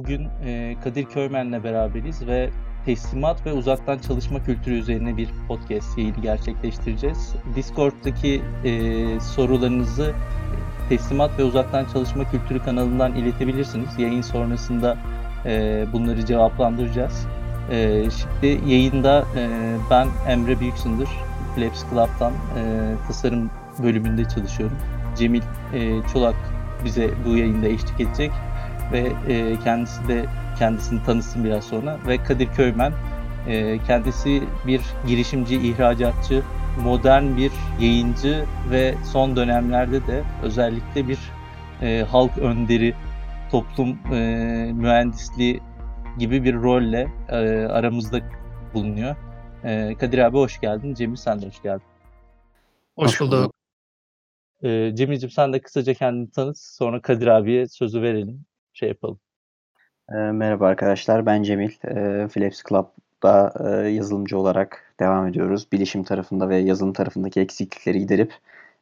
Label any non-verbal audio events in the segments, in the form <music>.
bugün e, Kadir Köymen'le beraberiz ve teslimat ve uzaktan çalışma kültürü üzerine bir podcast yayını gerçekleştireceğiz. Discord'daki e, sorularınızı teslimat ve uzaktan çalışma kültürü kanalından iletebilirsiniz. Yayın sonrasında e, bunları cevaplandıracağız. Şimdi yayında ben Emre Büyüksündür, Flaps Club'dan tasarım bölümünde çalışıyorum. Cemil Çolak bize bu yayında eşlik edecek ve e, kendisi de kendisini tanısın biraz sonra ve Kadir Köymen e, kendisi bir girişimci, ihracatçı, modern bir yayıncı ve son dönemlerde de özellikle bir e, halk önderi, toplum e, mühendisliği gibi bir rolle e, aramızda bulunuyor. E, Kadir abi hoş geldin. Cemil sen de hoş geldin. Hoş bulduk. E, Cemil'ciğim sen de kısaca kendini tanıt. Sonra Kadir abiye sözü verelim şey yapalım. E, merhaba arkadaşlar, ben Cemil. E, Flaps Club'da e, yazılımcı olarak devam ediyoruz. Bilişim tarafında ve yazılım tarafındaki eksiklikleri giderip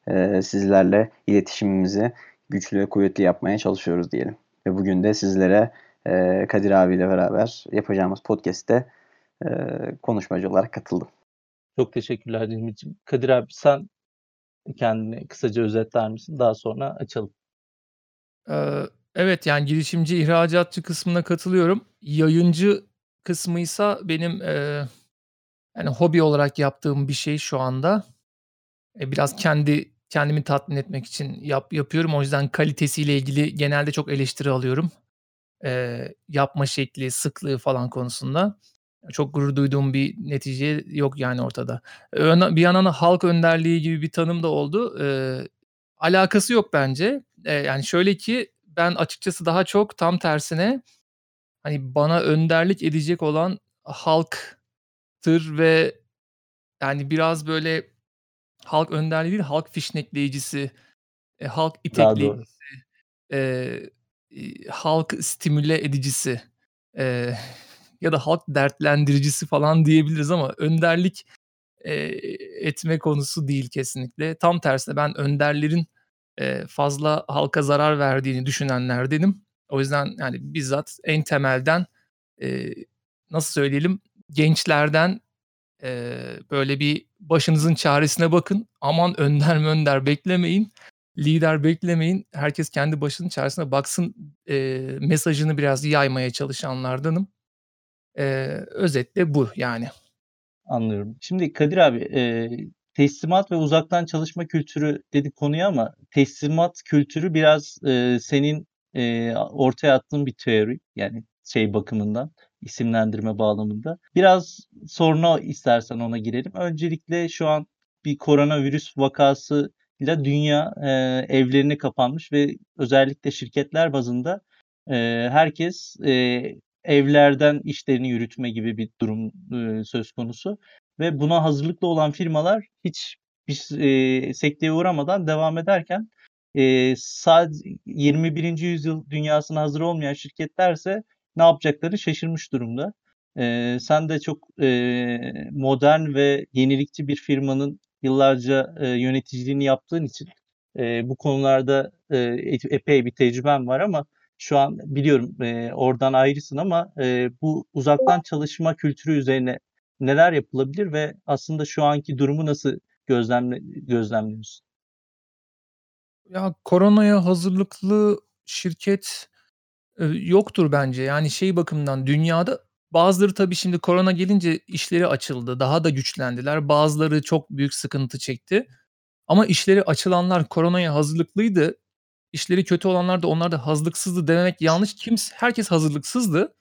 e, sizlerle iletişimimizi güçlü ve kuvvetli yapmaya çalışıyoruz diyelim. Ve bugün de sizlere e, Kadir abiyle beraber yapacağımız podcast'te e, konuşmacı olarak katıldım. Çok teşekkürler Cemil'ciğim. Kadir abi sen kendini kısaca özetler misin? Daha sonra açalım. Ee, Evet, yani girişimci, ihracatçı kısmına katılıyorum. Yayıncı kısmıysa benim, eee, yani hobi olarak yaptığım bir şey şu anda. Eee, biraz kendi kendimi tatmin etmek için yap yapıyorum. O yüzden kalitesiyle ilgili genelde çok eleştiri alıyorum. Eee, yapma şekli, sıklığı falan konusunda. Çok gurur duyduğum bir netice yok yani ortada. Ön bir yandan halk önderliği gibi bir tanım da oldu. Eee, alakası yok bence. Eee, yani şöyle ki ben açıkçası daha çok tam tersine hani bana önderlik edecek olan halktır ve yani biraz böyle halk önderliği değil, halk fişnekleyicisi, eee, halk itekleyicisi, eee, halk stimüle edicisi, eee, <laughs> ya da halk dertlendiricisi falan diyebiliriz ama önderlik, eee, etme konusu değil kesinlikle. Tam tersine ben önderlerin fazla halka zarar verdiğini düşünenlerdenim. O yüzden yani bizzat en temelden nasıl söyleyelim gençlerden böyle bir başınızın çaresine bakın. Aman önder önder beklemeyin. Lider beklemeyin. Herkes kendi başının çaresine baksın mesajını biraz yaymaya çalışanlardanım. özetle bu yani. Anlıyorum. Şimdi Kadir abi teslimat ve uzaktan çalışma kültürü dedik konuya ama teslimat kültürü biraz e, senin e, ortaya attığın bir teori yani şey bakımından isimlendirme bağlamında. Biraz sonra istersen ona girelim. Öncelikle şu an bir koronavirüs vakası ile dünya e, evlerine kapanmış ve özellikle şirketler bazında e, herkes e, evlerden işlerini yürütme gibi bir durum e, söz konusu ve buna hazırlıklı olan firmalar hiç bir e, sekteye uğramadan devam ederken e, sadece 21. yüzyıl dünyasına hazır olmayan şirketlerse ne yapacakları şaşırmış durumda. E, sen de çok e, modern ve yenilikçi bir firmanın yıllarca e, yöneticiliğini yaptığın için e, bu konularda e, epey bir tecrüben var ama şu an biliyorum e, oradan ayrısın ama e, bu uzaktan çalışma kültürü üzerine neler yapılabilir ve aslında şu anki durumu nasıl gözlemle gözlemliyorsun? Ya, koronaya hazırlıklı şirket, eee, yoktur bence. Yani, şey bakımından dünyada bazıları tabii şimdi korona gelince işleri açıldı, daha da güçlendiler. Bazıları çok büyük sıkıntı çekti ama işleri açılanlar koronaya hazırlıklıydı. İşleri kötü olanlar da onlar da hazırlıksızdı demek yanlış. Kimse herkes hazırlıksızdı.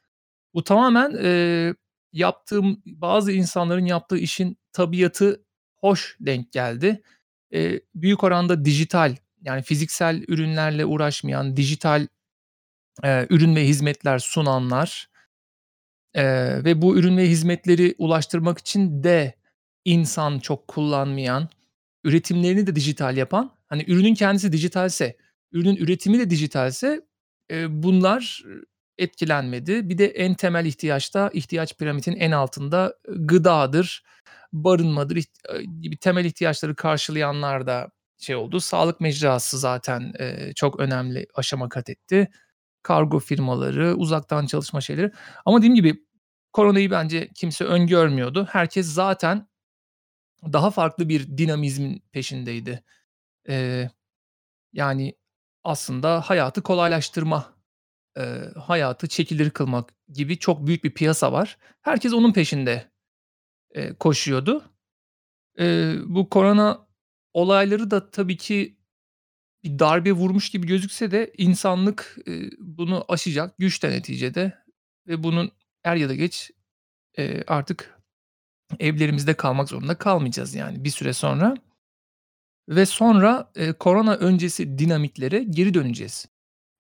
Bu tamamen, eee yaptığım bazı insanların yaptığı işin tabiatı hoş denk geldi. Eee, büyük oranda dijital, yani fiziksel ürünlerle uğraşmayan, dijital, eee, ürün ve hizmetler sunanlar, eee, ve bu ürün ve hizmetleri ulaştırmak için de insan çok kullanmayan, üretimlerini de dijital yapan, hani ürünün kendisi dijitalse, ürünün üretimi de dijitalse, eee, bunlar etkilenmedi. Bir de en temel ihtiyaçta ihtiyaç piramidin en altında gıdadır, barınmadır gibi temel ihtiyaçları karşılayanlar da şey oldu. Sağlık mecrası zaten, eee, çok önemli aşama kat etti. kargo firmaları, uzaktan çalışma şeyleri. Ama dediğim gibi koronayı bence kimse öngörmüyordu. Herkes zaten daha farklı bir dinamizmin peşindeydi. Eee, yani aslında hayatı kolaylaştırma, eee, hayatı çekilir kılmak gibi çok büyük bir piyasa var. Herkes onun peşinde, eee, koşuyordu. Eee, bu korona olayları da tabii ki bir darbe vurmuş gibi gözükse de insanlık, eee, bunu aşacak güçte neticede ve bunun er ya da geç, eee, artık evlerimizde kalmak zorunda kalmayacağız yani bir süre sonra. Ve sonra, eee, korona öncesi dinamiklere geri döneceğiz.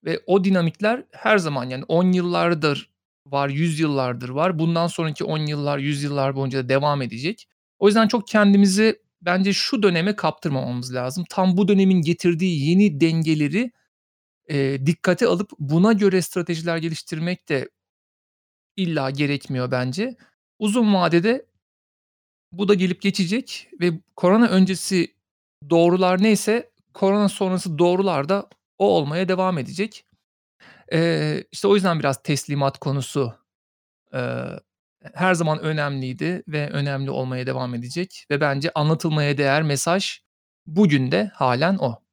Ve o dinamikler her zaman yani 10 yıllardır var, 100 yıllardır var. Bundan sonraki 10 yıllar, 100 yıllar boyunca da devam edecek. O yüzden çok kendimizi bence şu döneme kaptırmamamız lazım. Tam bu dönemin getirdiği yeni dengeleri, eee, dikkate alıp buna göre stratejiler geliştirmek de illa gerekmiyor bence. Uzun vadede bu da gelip geçecek ve korona öncesi doğrular neyse korona sonrası doğrular da o olmaya devam edecek. Eee, işte o yüzden biraz teslimat konusu, eee, her zaman önemliydi ve önemli olmaya devam edecek ve bence anlatılmaya değer mesaj bugün de hâlen o.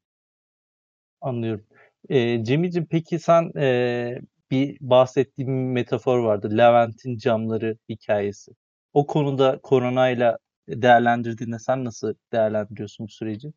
Anlıyorum. Eee, Cemil'cim peki sen, eee, bir bahsettiğin metafor vardı. Levent'in camları hikâyesi. O konuda koronayla değerlendirdiğinde sen nasıl değerlendiriyorsun bu süreci?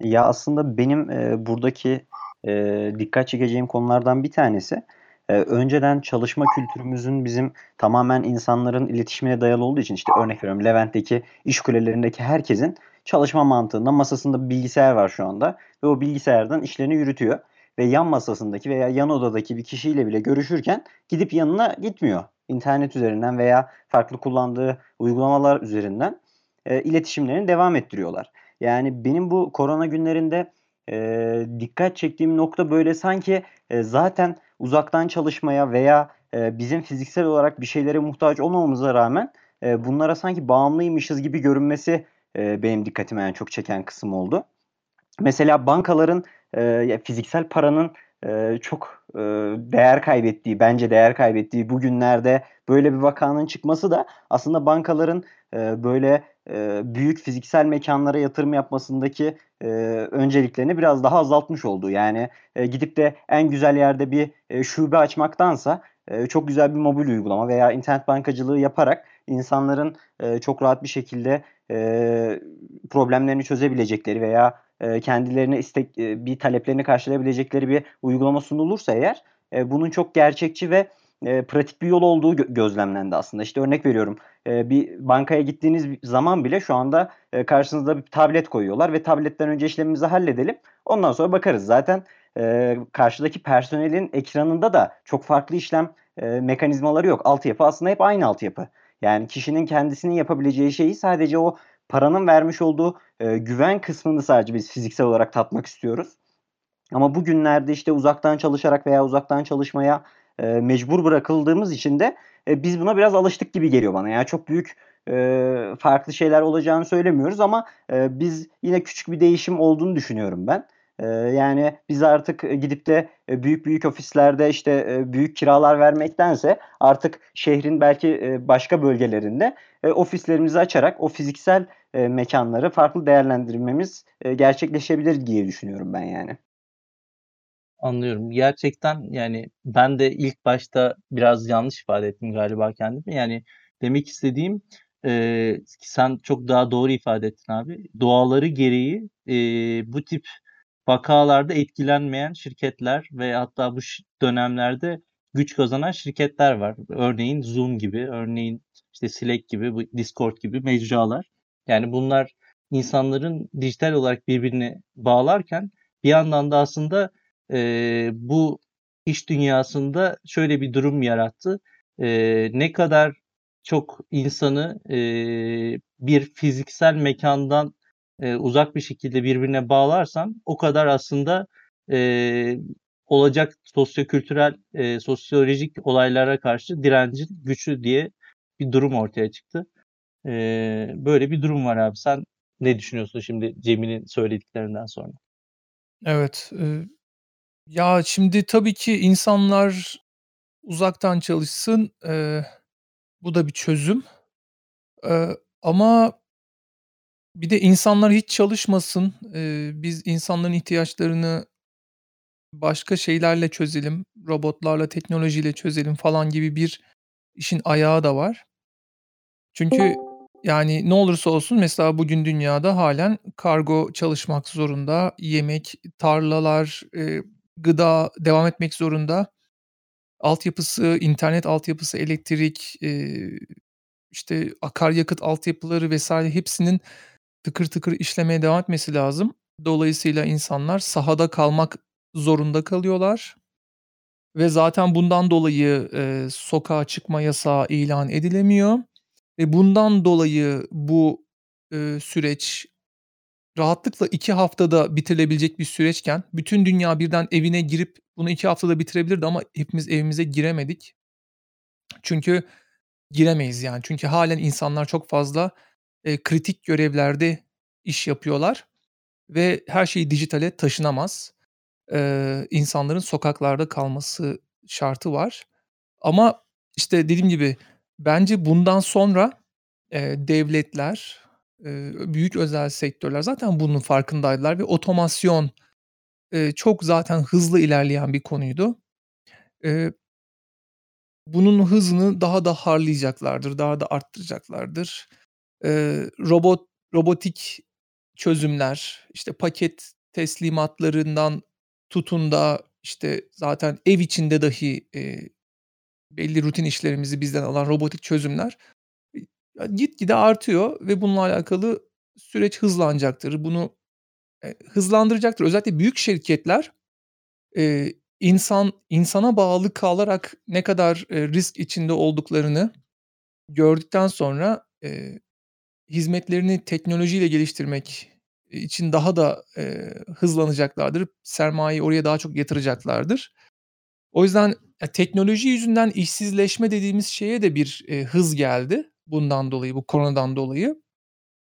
Ya, aslında benim, eee, buradaki, eee, dikkat çekeceğim konulardan bir tanesi, eee, önceden çalışma kültürümüzün bizim tamamen insanların iletişimine dayalı olduğu için, işte, örnek veriyorum Levent'teki iş kulelerindeki herkesin çalışma mantığında masasında bilgisayar var şu anda ve o bilgisayardan işlerini yürütüyor ve yan masasındaki veya yan odadaki bir kişiyle bile görüşürken gidip yanına gitmiyor. İnternet üzerinden veya farklı kullandığı uygulamalar üzerinden, eee, iletişimlerini devam ettiriyorlar. Yani benim bu korona günlerinde, eee, dikkat çektiğim nokta böyle sanki, eee, zaten uzaktan çalışmaya veya, eee, bizim fiziksel olarak bir şeylere muhtaç olmamamıza rağmen, eee, bunlara sanki bağımlıymışız gibi görünmesi, eee, benim dikkatimi en çok çeken kısım oldu. Mesela bankaların, ya fiziksel paranın, eee, çok, eee, değer kaybettiği, bence değer kaybettiği bu günlerde böyle bir vakanın çıkması da aslında bankaların, eee, böyle, büyük fiziksel mekânlara yatırım yapmasındaki, eee, önceliklerini biraz daha azaltmış oldu. Yani, eee, gidip de en güzel yerde bir, eee, şube açmaktansa, eee, çok güzel bir mobil uygulama veya internet bankacılığı yaparak insanların, eee, çok rahat bir şekilde, eee, problemlerini çözebilecekleri veya, eee, kendilerine istek eee, bir taleplerini karşılayabilecekleri bir uygulama sunulursa eğer, eee, bunun çok gerçekçi ve, eee, pratik bir yol olduğu gö gözlemlendi aslında. İşte, örnek veriyorum, eee, bir bankaya gittiğiniz zaman bile şu anda, eee, karşınıza bir tablet koyuyorlar ve tabletten önce işlemimizi halledelim, ondan sonra bakarız. Zaten, eee, karşıdaki personelin ekranında da çok farklı işlem, eee, mekanizmaları yok. Altyapı aslında hep aynı altyapı. Yani kişinin kendisinin yapabileceği şeyi sadece o paranın vermiş olduğu, eee, güven kısmını sadece biz fiziksel olarak tatmak istiyoruz. Ama bu günlerde, işte, uzaktan çalışarak veya uzaktan çalışmaya, eee, mecbur bırakıldığımız için de, eee, biz buna biraz alıştık gibi geliyor bana. Yani çok büyük, eee, farklı şeyler olacağını söylemiyoruz ama, eee, biz yine küçük bir değişim olduğunu düşünüyorum ben. Eee, yani biz artık, gidip de, eee, büyük büyük ofislerde, işte, eee, büyük kiralar vermektense artık şehrin belki, başka bölgelerinde, ofislerimizi açarak o fiziksel, eee, mekânları farklı değerlendirmemiz, gerçekleşebilir diye düşünüyorum ben yani. Anlıyorum. Gerçekten, yani, ben de ilk başta biraz yanlış ifade ettim galiba kendimi. Yani, demek istediğim, eee, sen çok daha doğru ifade ettin abi. Doğaları gereği, eee, bu tip vakalarda etkilenmeyen şirketler ve hatta bu dönemlerde güç kazanan şirketler var. Örneğin Zoom gibi, örneğin, işte, Slack gibi, bu Discord gibi mecralar. Yani bunlar insanların dijital olarak birbirine bağlarken bir yandan da aslında, eee, bu iş dünyasında şöyle bir durum yarattı. Eee, ne kadar çok insanı, eee, bir fiziksel mekândan, eee, uzak bir şekilde birbirine bağlarsan o kadar aslında, eee, olacak sosyokültürel, eee, sosyolojik olaylara karşı direncin güçlü diye bir durum ortaya çıktı. Eee, böyle bir durum var abi. Sen ne düşünüyorsun şimdi Cemil'in söylediklerinden sonra? Evet, Ya, şimdi tabii ki insanlar uzaktan çalışsın, eee, bu da bir çözüm. Eee, ama bir de insanlar hiç çalışmasın, eee, biz insanların ihtiyaçlarını başka şeylerle çözelim, robotlarla, teknolojiyle çözelim falan gibi bir işin ayağı da var. Çünkü, yani, ne olursa olsun mesela bugün dünyada hâlen kargo çalışmak zorunda, yemek, tarlalar, eee, gıda devam etmek zorunda. Altyapısı, internet altyapısı, elektrik, eee, işte, akaryakıt altyapıları vs. hepsinin tıkır tıkır işlemeye devam etmesi lazım. Dolayısıyla insanlar sahada kalmak zorunda kalıyorlar ve zaten bundan dolayı, eee, sokağa çıkma yasağı ilan edilemiyor ve bundan dolayı bu, eee, süreç rahatlıkla 2 haftada bitirilebilecek bir süreçken bütün dünya birden evine girip bunu 2 haftada bitirebilirdi ama hepimiz evimize giremedik. Çünkü giremeyiz, yani. Çünkü hâlen insanlar çok fazla, eee, kritik görevlerde iş yapıyorlar ve her şey dijitale taşınamaz. Eee, insanların sokaklarda kalması şartı var. Ama, işte, dediğim gibi bence bundan sonra, eee, devletler, büyük özel sektörler zaten bunun farkındaydılar ve otomasyon, çok zaten hızlı ilerleyen bir konuydu. Bunun hızını daha da harlayacaklardır, daha da arttıracaklardır. Robot robotik çözümler, işte, paket teslimatlarından tutun da, işte, zaten ev içinde dahi, belli rutin işlerimizi bizden alan robotik çözümler, ya, gitgide artıyor ve bununla alakalı süreç hızlanacaktır. Bunu, eee, hızlandıracaktır. Özellikle büyük şirketler, eee, insan insana bağlı kalarak ne kadar, eee, risk içinde olduklarını gördükten sonra, hizmetlerini teknolojiyle geliştirmek için daha da, eee, hızlanacaklardır. Sermayeyi oraya daha çok yatıracaklardır. O yüzden, ya, teknoloji yüzünden işsizleşme dediğimiz şeye de bir, eee, hız geldi bundan dolayı, bu koronadan dolayı.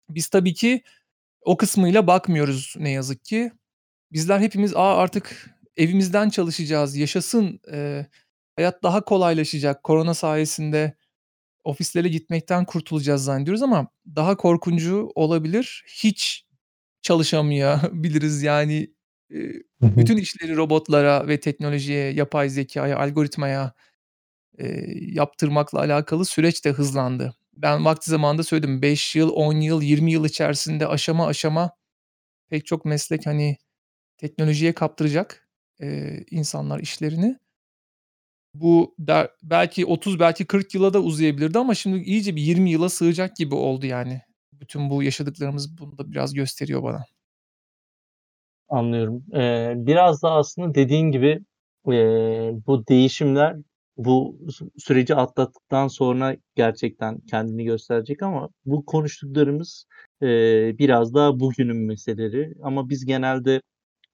Biz tabii ki o kısmıyla bakmıyoruz ne yazık ki. Bizler hepimiz, "A, artık evimizden çalışacağız, yaşasın, eee, hayat daha kolaylaşacak, korona sayesinde ofislere gitmekten kurtulacağız." zannediyoruz ama daha korkuncu olabilir. Hiç çalışamayabiliriz. Yani, hı. bütün işleri robotlara ve teknolojiye, yapay zekâya, algoritmaya, eee, yaptırmakla alakalı süreç de hızlandı. Ben vakti zamanında söyledim. 5 yıl, 10 yıl, 20 yıl içerisinde aşama aşama pek çok meslek, hani, teknolojiye kaptıracak, eee, insanlar işlerini. Bu der belki 30 belki 40 yıla da uzayabilirdi ama şimdi iyice bir 20 yıla sığacak gibi oldu, yani. Bütün bu yaşadıklarımız bunu da biraz gösteriyor bana. Anlıyorum. Eee, biraz da aslında dediğin gibi, eee, bu değişimler bu sü süreci atlattıktan sonra gerçekten kendini gösterecek ama bu konuştuklarımız, eee, biraz daha bugünün meseleleri ama biz genelde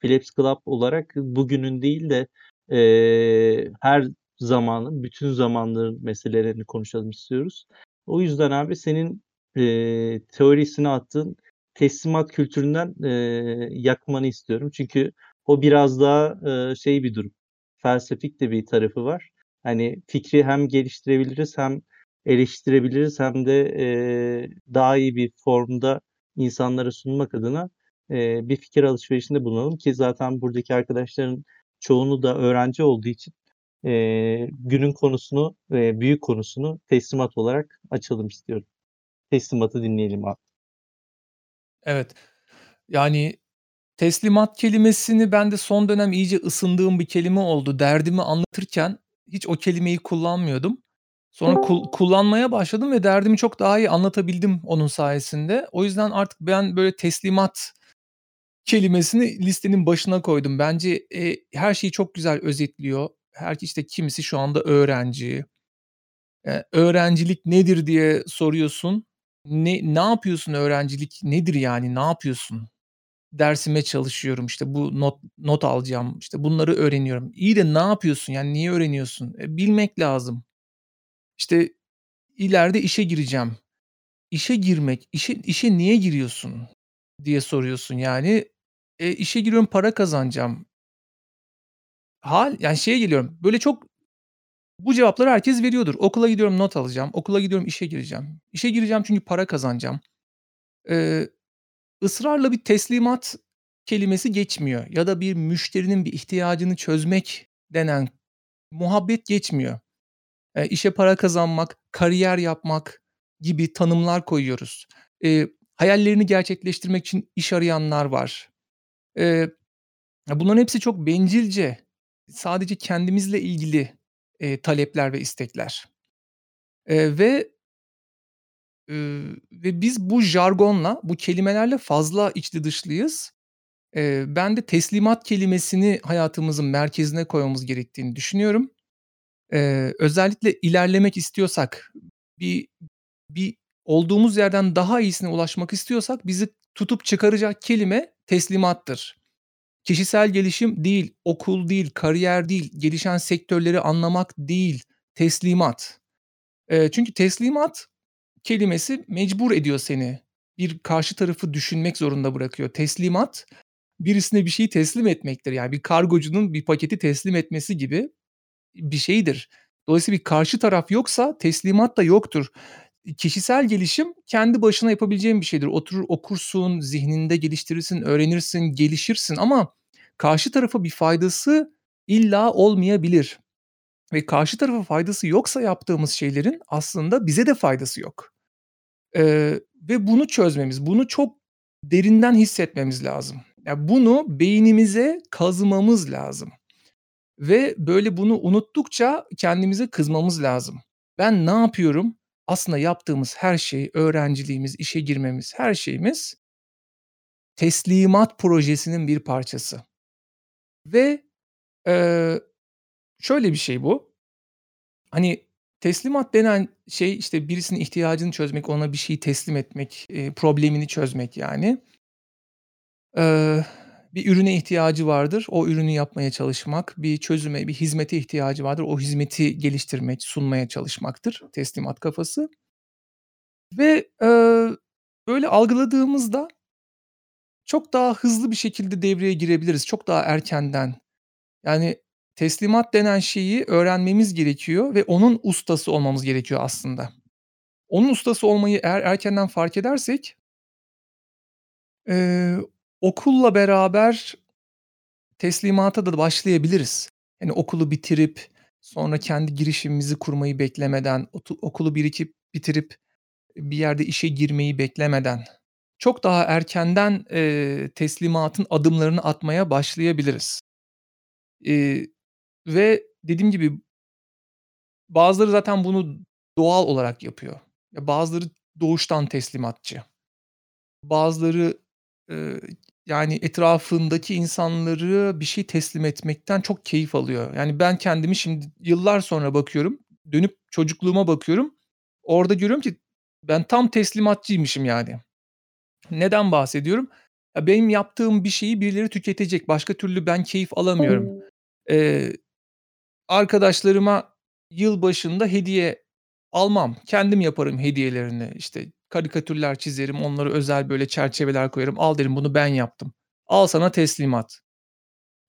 Philips Club olarak bugünün değil de, eee, her zamanın, bütün zamanların meselelerini konuşalım istiyoruz. O yüzden abi senin, eee, teorisini attığın teslimat kültüründen, eee, yakmanı istiyorum. Çünkü o biraz daha, eee, şey bir durum, felsefik de bir tarafı var. Hani, fikri hem geliştirebiliriz hem eleştirebiliriz hem de, eee, daha iyi bir formda insanlara sunmak adına, eee, bir fikir alışverişinde bulunalım ki zaten buradaki arkadaşların çoğunu da öğrenci olduğu için, eee, günün konusunu, eee, büyük konusunu teslimat olarak açalım istiyorum. Teslimatı dinleyelim abi. Evet. Yani, teslimat kelimesini ben de son dönem iyice ısındığım bir kelime oldu. Derdimi anlatırken hiç o kelimeyi kullanmıyordum. Sonra kul kullanmaya başladım ve derdimi çok daha iyi anlatabildim onun sayesinde. O yüzden artık ben, böyle, teslimat kelimesini listenin başına koydum. Bence, eee, her şeyi çok güzel özetliyor. Her işte, kimisi şu anda öğrenci. Eee, öğrencilik nedir diye soruyorsun. Ne ne yapıyorsun öğrencilik nedir yani, ne yapıyorsun? Dersime çalışıyorum, işte, bu not not alacağım, işte, bunları öğreniyorum. İyi de ne yapıyorsun, yani, niye öğreniyorsun? E, bilmek lazım. İşte, ileride işe gireceğim. İşe girmek, işe işe niye giriyorsun diye soruyorsun, yani. E, işe giriyorum, para kazanacağım. hal yani şeye geliyorum. Böyle çok bu cevapları herkes veriyordur. Okula gidiyorum, not alacağım. Okula gidiyorum, işe gireceğim. İşe gireceğim çünkü para kazanacağım. Eee, ısrarla bir teslimat kelimesi geçmiyor ya da bir müşterinin bir ihtiyacını çözmek denen muhabbet geçmiyor. Eee, işe para kazanmak, kariyer yapmak gibi tanımlar koyuyoruz. Eee, hayallerini gerçekleştirmek için iş arayanlar var. Eee, bunların hepsi çok bencilce, sadece kendimizle ilgili, eee, talepler ve istekler. Eee, ve Iıı, ve biz bu jargonla, bu kelimelerle fazla içli dışlıyız. Eee, ben de teslimat kelimesini hayatımızın merkezine koymamız gerektiğini düşünüyorum. Eee, özellikle ilerlemek istiyorsak, bir bir olduğumuz yerden daha iyisine ulaşmak istiyorsak bizi tutup çıkaracak kelime teslimattır. Kişisel gelişim değil, okul değil, kariyer değil, gelişen sektörleri anlamak değil, teslimat. Eee, çünkü teslimat kelimesi mecbur ediyor seni. Bir karşı tarafı düşünmek zorunda bırakıyor. Teslimat, birisine bir şeyi teslim etmektir. Yani bir kargocunun bir paketi teslim etmesi gibi bir şeydir. Dolayısıyla bir karşı taraf yoksa teslimat da yoktur. Kişisel gelişim kendi başına yapabileceğin bir şeydir. Oturur okursun, zihninde geliştirirsin, öğrenirsin, gelişirsin ama karşı tarafa bir faydası illa olmayabilir. Ve karşı tarafa faydası yoksa yaptığımız şeylerin aslında bize de faydası yok. Eee, ve bunu çözmemiz, bunu çok derinden hissetmemiz lazım. Ya, bunu beynimize kazımamız lazım ve böyle bunu unuttukça kendimize kızmamız lazım. Ben ne yapıyorum? Aslında yaptığımız her şey, öğrenciliğimiz, işe girmemiz, her şeyimiz teslimat projesinin bir parçası. Ve, eee, şöyle bir şey bu. Hani Teslimat denen şey, işte, birisinin ihtiyacını çözmek, ona bir şeyi teslim etmek, eee, problemini çözmek yani. Eee, bir ürüne ihtiyacı vardır, o ürünü yapmaya çalışmak. Bir çözüme, bir hizmete ihtiyacı vardır, o hizmeti geliştirmek, sunmaya çalışmaktır teslimat kafası. Ve, eee, böyle algıladığımızda çok daha hızlı bir şekilde devreye girebiliriz, çok daha erkenden. Yani Teslimat denen şeyi öğrenmemiz gerekiyor ve onun ustası olmamız gerekiyor aslında. Onun ustası olmayı eğer erkenden fark edersek eee, okulla beraber teslimata da başlayabiliriz. Yani okulu bitirip sonra kendi girişimimizi kurmayı beklemeden, okulu birikip bitirip bir yerde işe girmeyi beklemeden çok daha erkenden, eee, teslimatın adımlarını atmaya başlayabiliriz. Eee ve dediğim gibi bazıları zaten bunu doğal olarak yapıyor. Ya, bazıları doğuştan teslimatçı. Bazıları, eee, yani, etrafındaki insanları bir şey teslim etmekten çok keyif alıyor. Yani, ben kendimi şimdi yıllar sonra bakıyorum, dönüp çocukluğuma bakıyorum. Orada görüyorum ki ben tam teslimatçıymışım yani. Neden bahsediyorum? Ya, benim yaptığım bir şeyi birileri tüketecek. Başka türlü ben keyif alamıyorum. Eee Arkadaşlarıma yılbaşında hediye almam. Kendim yaparım hediyelerini. İşte karikatürler çizerim, onlara özel böyle çerçeveler koyarım. "Al," derim, "bunu ben yaptım. Al sana teslimat."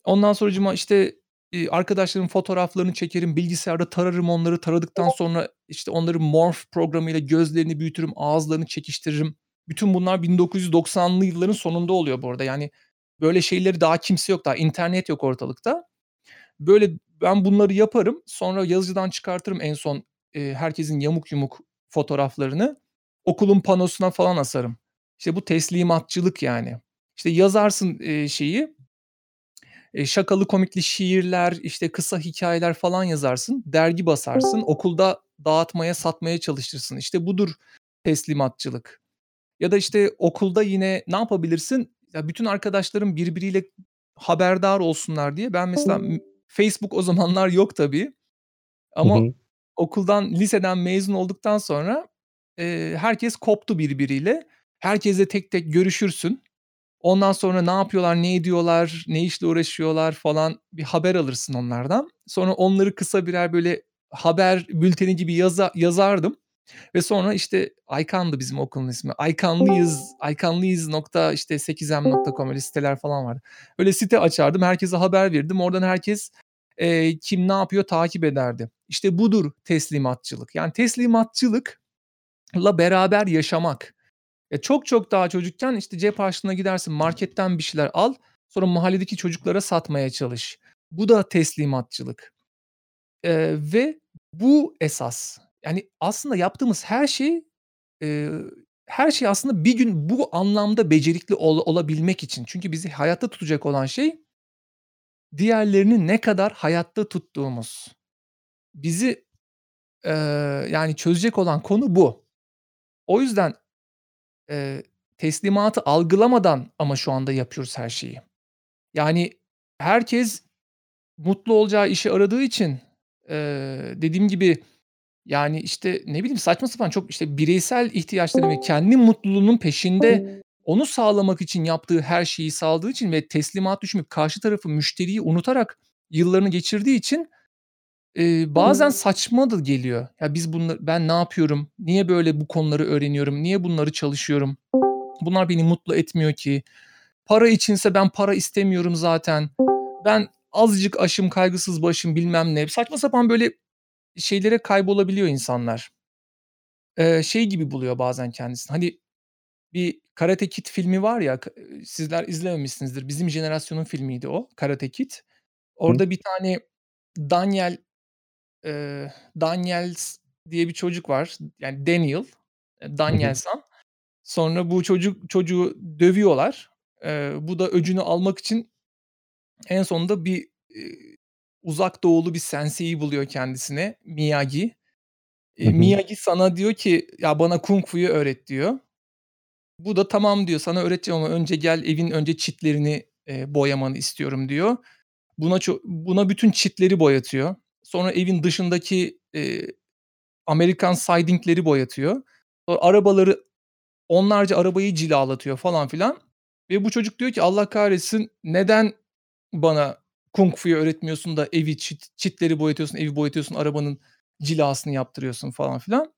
Ondan sonracığıma, işte, eee, arkadaşlarımın fotoğraflarını çekerim, bilgisayarda tararım onları. Taradıktan sonra, işte, onları Morph programıyla gözlerini büyütürüm, ağızlarını çekiştiririm. Bütün bunlar 1990'lı yılların sonunda oluyor bu arada. Yani, böyle şeyleri daha kimse yok, daha internet yok ortalıkta. Böyle ben bunları yaparım. Sonra yazıcıdan çıkartırım en son, eee, herkesin yamuk yumuk fotoğraflarını. Okulun panosuna falan asarım. İşte bu teslimatçılık yani. İşte yazarsın, eee, şeyi, eee, şakalı komikli şiirler, işte kısa hikâyeler falan yazarsın. Dergi basarsın. Okulda dağıtmaya, satmaya çalışırsın. İşte budur teslimatçılık. Ya da işte okulda yine ne yapabilirsin? Ya bütün arkadaşlarım birbiriyle haberdar olsunlar diye ben mesela Facebook o zamanlar yok tabii. Ama Hı hı. okuldan, liseden mezun olduktan sonra, eee, herkes koptu birbiriyle. Herkesle tek tek görüşürsün. Ondan sonra ne yapıyorlar, ne ediyorlar, ne işle uğraşıyorlar falan bir haber alırsın onlardan. Sonra onları kısa birer böyle haber bülteni gibi yaza yazardım ve sonra işte Aykan'dı bizim okulun ismi. Aykanlıyız, aykanlıyız nokta işte 8m.com öyle siteler falan vardı. Öyle site açardım, herkese haber verirdim. Oradan herkes Eee, kim ne yapıyor takip ederdi. İşte budur teslimatçılık. Yani teslimatçılıkla beraber yaşamak. E, çok çok daha çocukken işte cep harçlığına gidersin marketten bir şeyler al sonra mahalledeki çocuklara satmaya çalış. Bu da teslimatçılık. Eee, ve bu esas. Yani aslında yaptığımız her şey, eee, her şey aslında bir gün bu anlamda becerikli ol olabilmek için. Çünkü bizi hayatta tutacak olan şey diğerlerini ne kadar hayatta tuttuğumuz. Bizi, eee, yani çözecek olan konu bu. O yüzden, eee, teslimatı algılamadan ama şu anda yapıyoruz her şeyi. Yani herkes mutlu olacağı işi aradığı için, eee, dediğim gibi, yani, işte, ne bileyim, saçma sapan çok, işte, bireysel ihtiyaçları ve kendi mutluluğunun peşinde onu sağlamak için yaptığı her şeyi sağladığı için ve teslimat düşünmeyip karşı tarafı, müşteriyi unutarak yıllarını geçirdiği için, eee, bazen saçma da geliyor. Ya, biz bunları ben ne yapıyorum? Niye böyle bu konuları öğreniyorum? Niye bunları çalışıyorum? Bunlar beni mutlu etmiyor ki. Para içinse ben para istemiyorum zaten. Ben azıcık açım, kaygısız başım, bilmem ne. Saçma sapan böyle şeylere kaybolabiliyor insanlar. Eee, şey gibi buluyor bazen kendisini. Hani bir Karate Kid filmi var ya, sizler izlememişsinizdir. Bizim jenerasyonun filmiydi o, Karate Kid. Hı. Orada bir tane Daniel, eee, Daniels diye bir çocuk var. Yani Daniel, eee, Hı hı. Daniel-san. Sonra bu çocuk çocuğu dövüyorlar. Eee, bu da öcünü almak için en sonunda bir, Uzak Doğulu bir sensei'yi buluyor kendisine, Miyagi. Hı. Miyagi sana diyor ki, "Ya, bana Kung Fu'yu öğret." diyor. Bu da "Tamam." diyor, "Sana öğreteceğim ama önce gel evin önce çitlerini, eee, boyamanı istiyorum." diyor. Buna buna bütün çitleri boyatıyor. Sonra evin dışındaki, eee, Amerikan siding'leri boyatıyor. Sonra arabaları onlarca arabayı cilalatıyor falan filan ve bu çocuk diyor ki, "Allah kahretsin, neden bana Kung Fu'yu öğretmiyorsun da evi çit çitleri boyatıyorsun, evi boyatıyorsun, arabanın cilasını yaptırıyorsun." falan filan.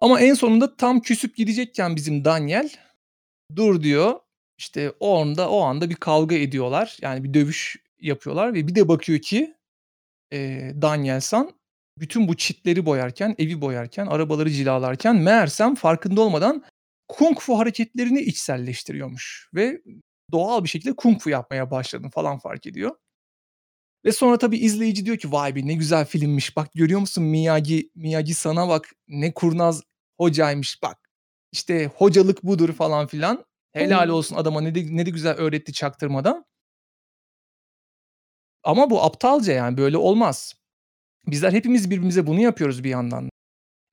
Ama en sonunda tam küsüp gidecekken bizim Daniel, "Dur." diyor. İşte o anda o anda bir kavga ediyorlar. Yani bir dövüş yapıyorlar ve bir de bakıyor ki, eee, Daniel-san bütün bu çitleri boyarken, evi boyarken, arabaları cilalarken meğersem farkında olmadan Kung Fu hareketlerini içselleştiriyormuş ve doğal bir şekilde Kung Fu yapmaya başladığını falan fark ediyor. Ve sonra tabii izleyici diyor ki, "Vay be, ne güzel filmmiş. Bak görüyor musun Miyagi Miyagi-san'a bak, ne kurnaz hocaymış bak. İşte hocalık budur." falan filan. Helal olsun adama ne de ne de güzel öğretti çaktırmadan. Ama bu aptalca yani böyle olmaz. Bizler hepimiz birbirimize bunu yapıyoruz bir yandan.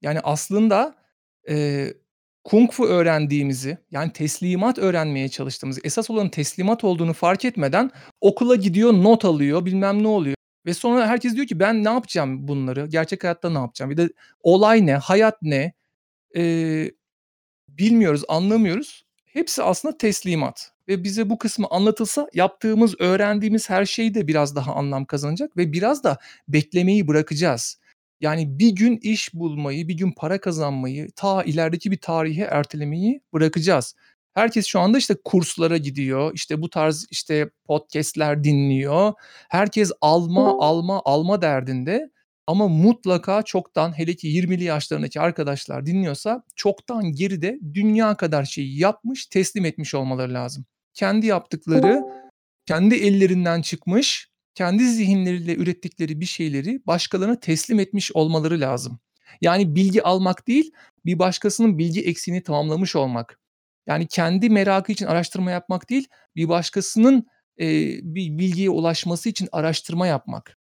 Yani aslında, eee, Kung Fu öğrendiğimizi, yani teslimat öğrenmeye çalıştığımızı, esas olanın teslimat olduğunu fark etmeden okula gidiyor, not alıyor, bilmem ne oluyor ve sonra herkes diyor ki, "Ben ne yapacağım bunları? Gerçek hayatta ne yapacağım?" Bir de olay ne? Hayat ne? Eee, bilmiyoruz, anlamıyoruz. Hepsi aslında teslimat ve bize bu kısmı anlatılsa yaptığımız, öğrendiğimiz her şey de biraz daha anlam kazanacak ve biraz da beklemeyi bırakacağız. Yani bir gün iş bulmayı, bir gün para kazanmayı, ta ilerideki bir tarihe ertelemeyi bırakacağız. Herkes şu anda işte kurslara gidiyor, işte bu tarz işte podcast'ler dinliyor. Herkes alma, alma, alma derdinde ama mutlaka çoktan hele ki 20'li yaşlarındaki arkadaşlar dinliyorsa çoktan geride dünya kadar şeyi yapmış, teslim etmiş olmaları lazım. Kendi yaptıkları, kendi ellerinden çıkmış, kendi zihinleriyle ürettikleri bir şeyleri başkalarına teslim etmiş olmaları lazım. Yani bilgi almak değil, bir başkasının bilgi eksiğini tamamlamış olmak. Yani kendi merakı için araştırma yapmak değil, bir başkasının, eee, bir bilgiye ulaşması için araştırma yapmak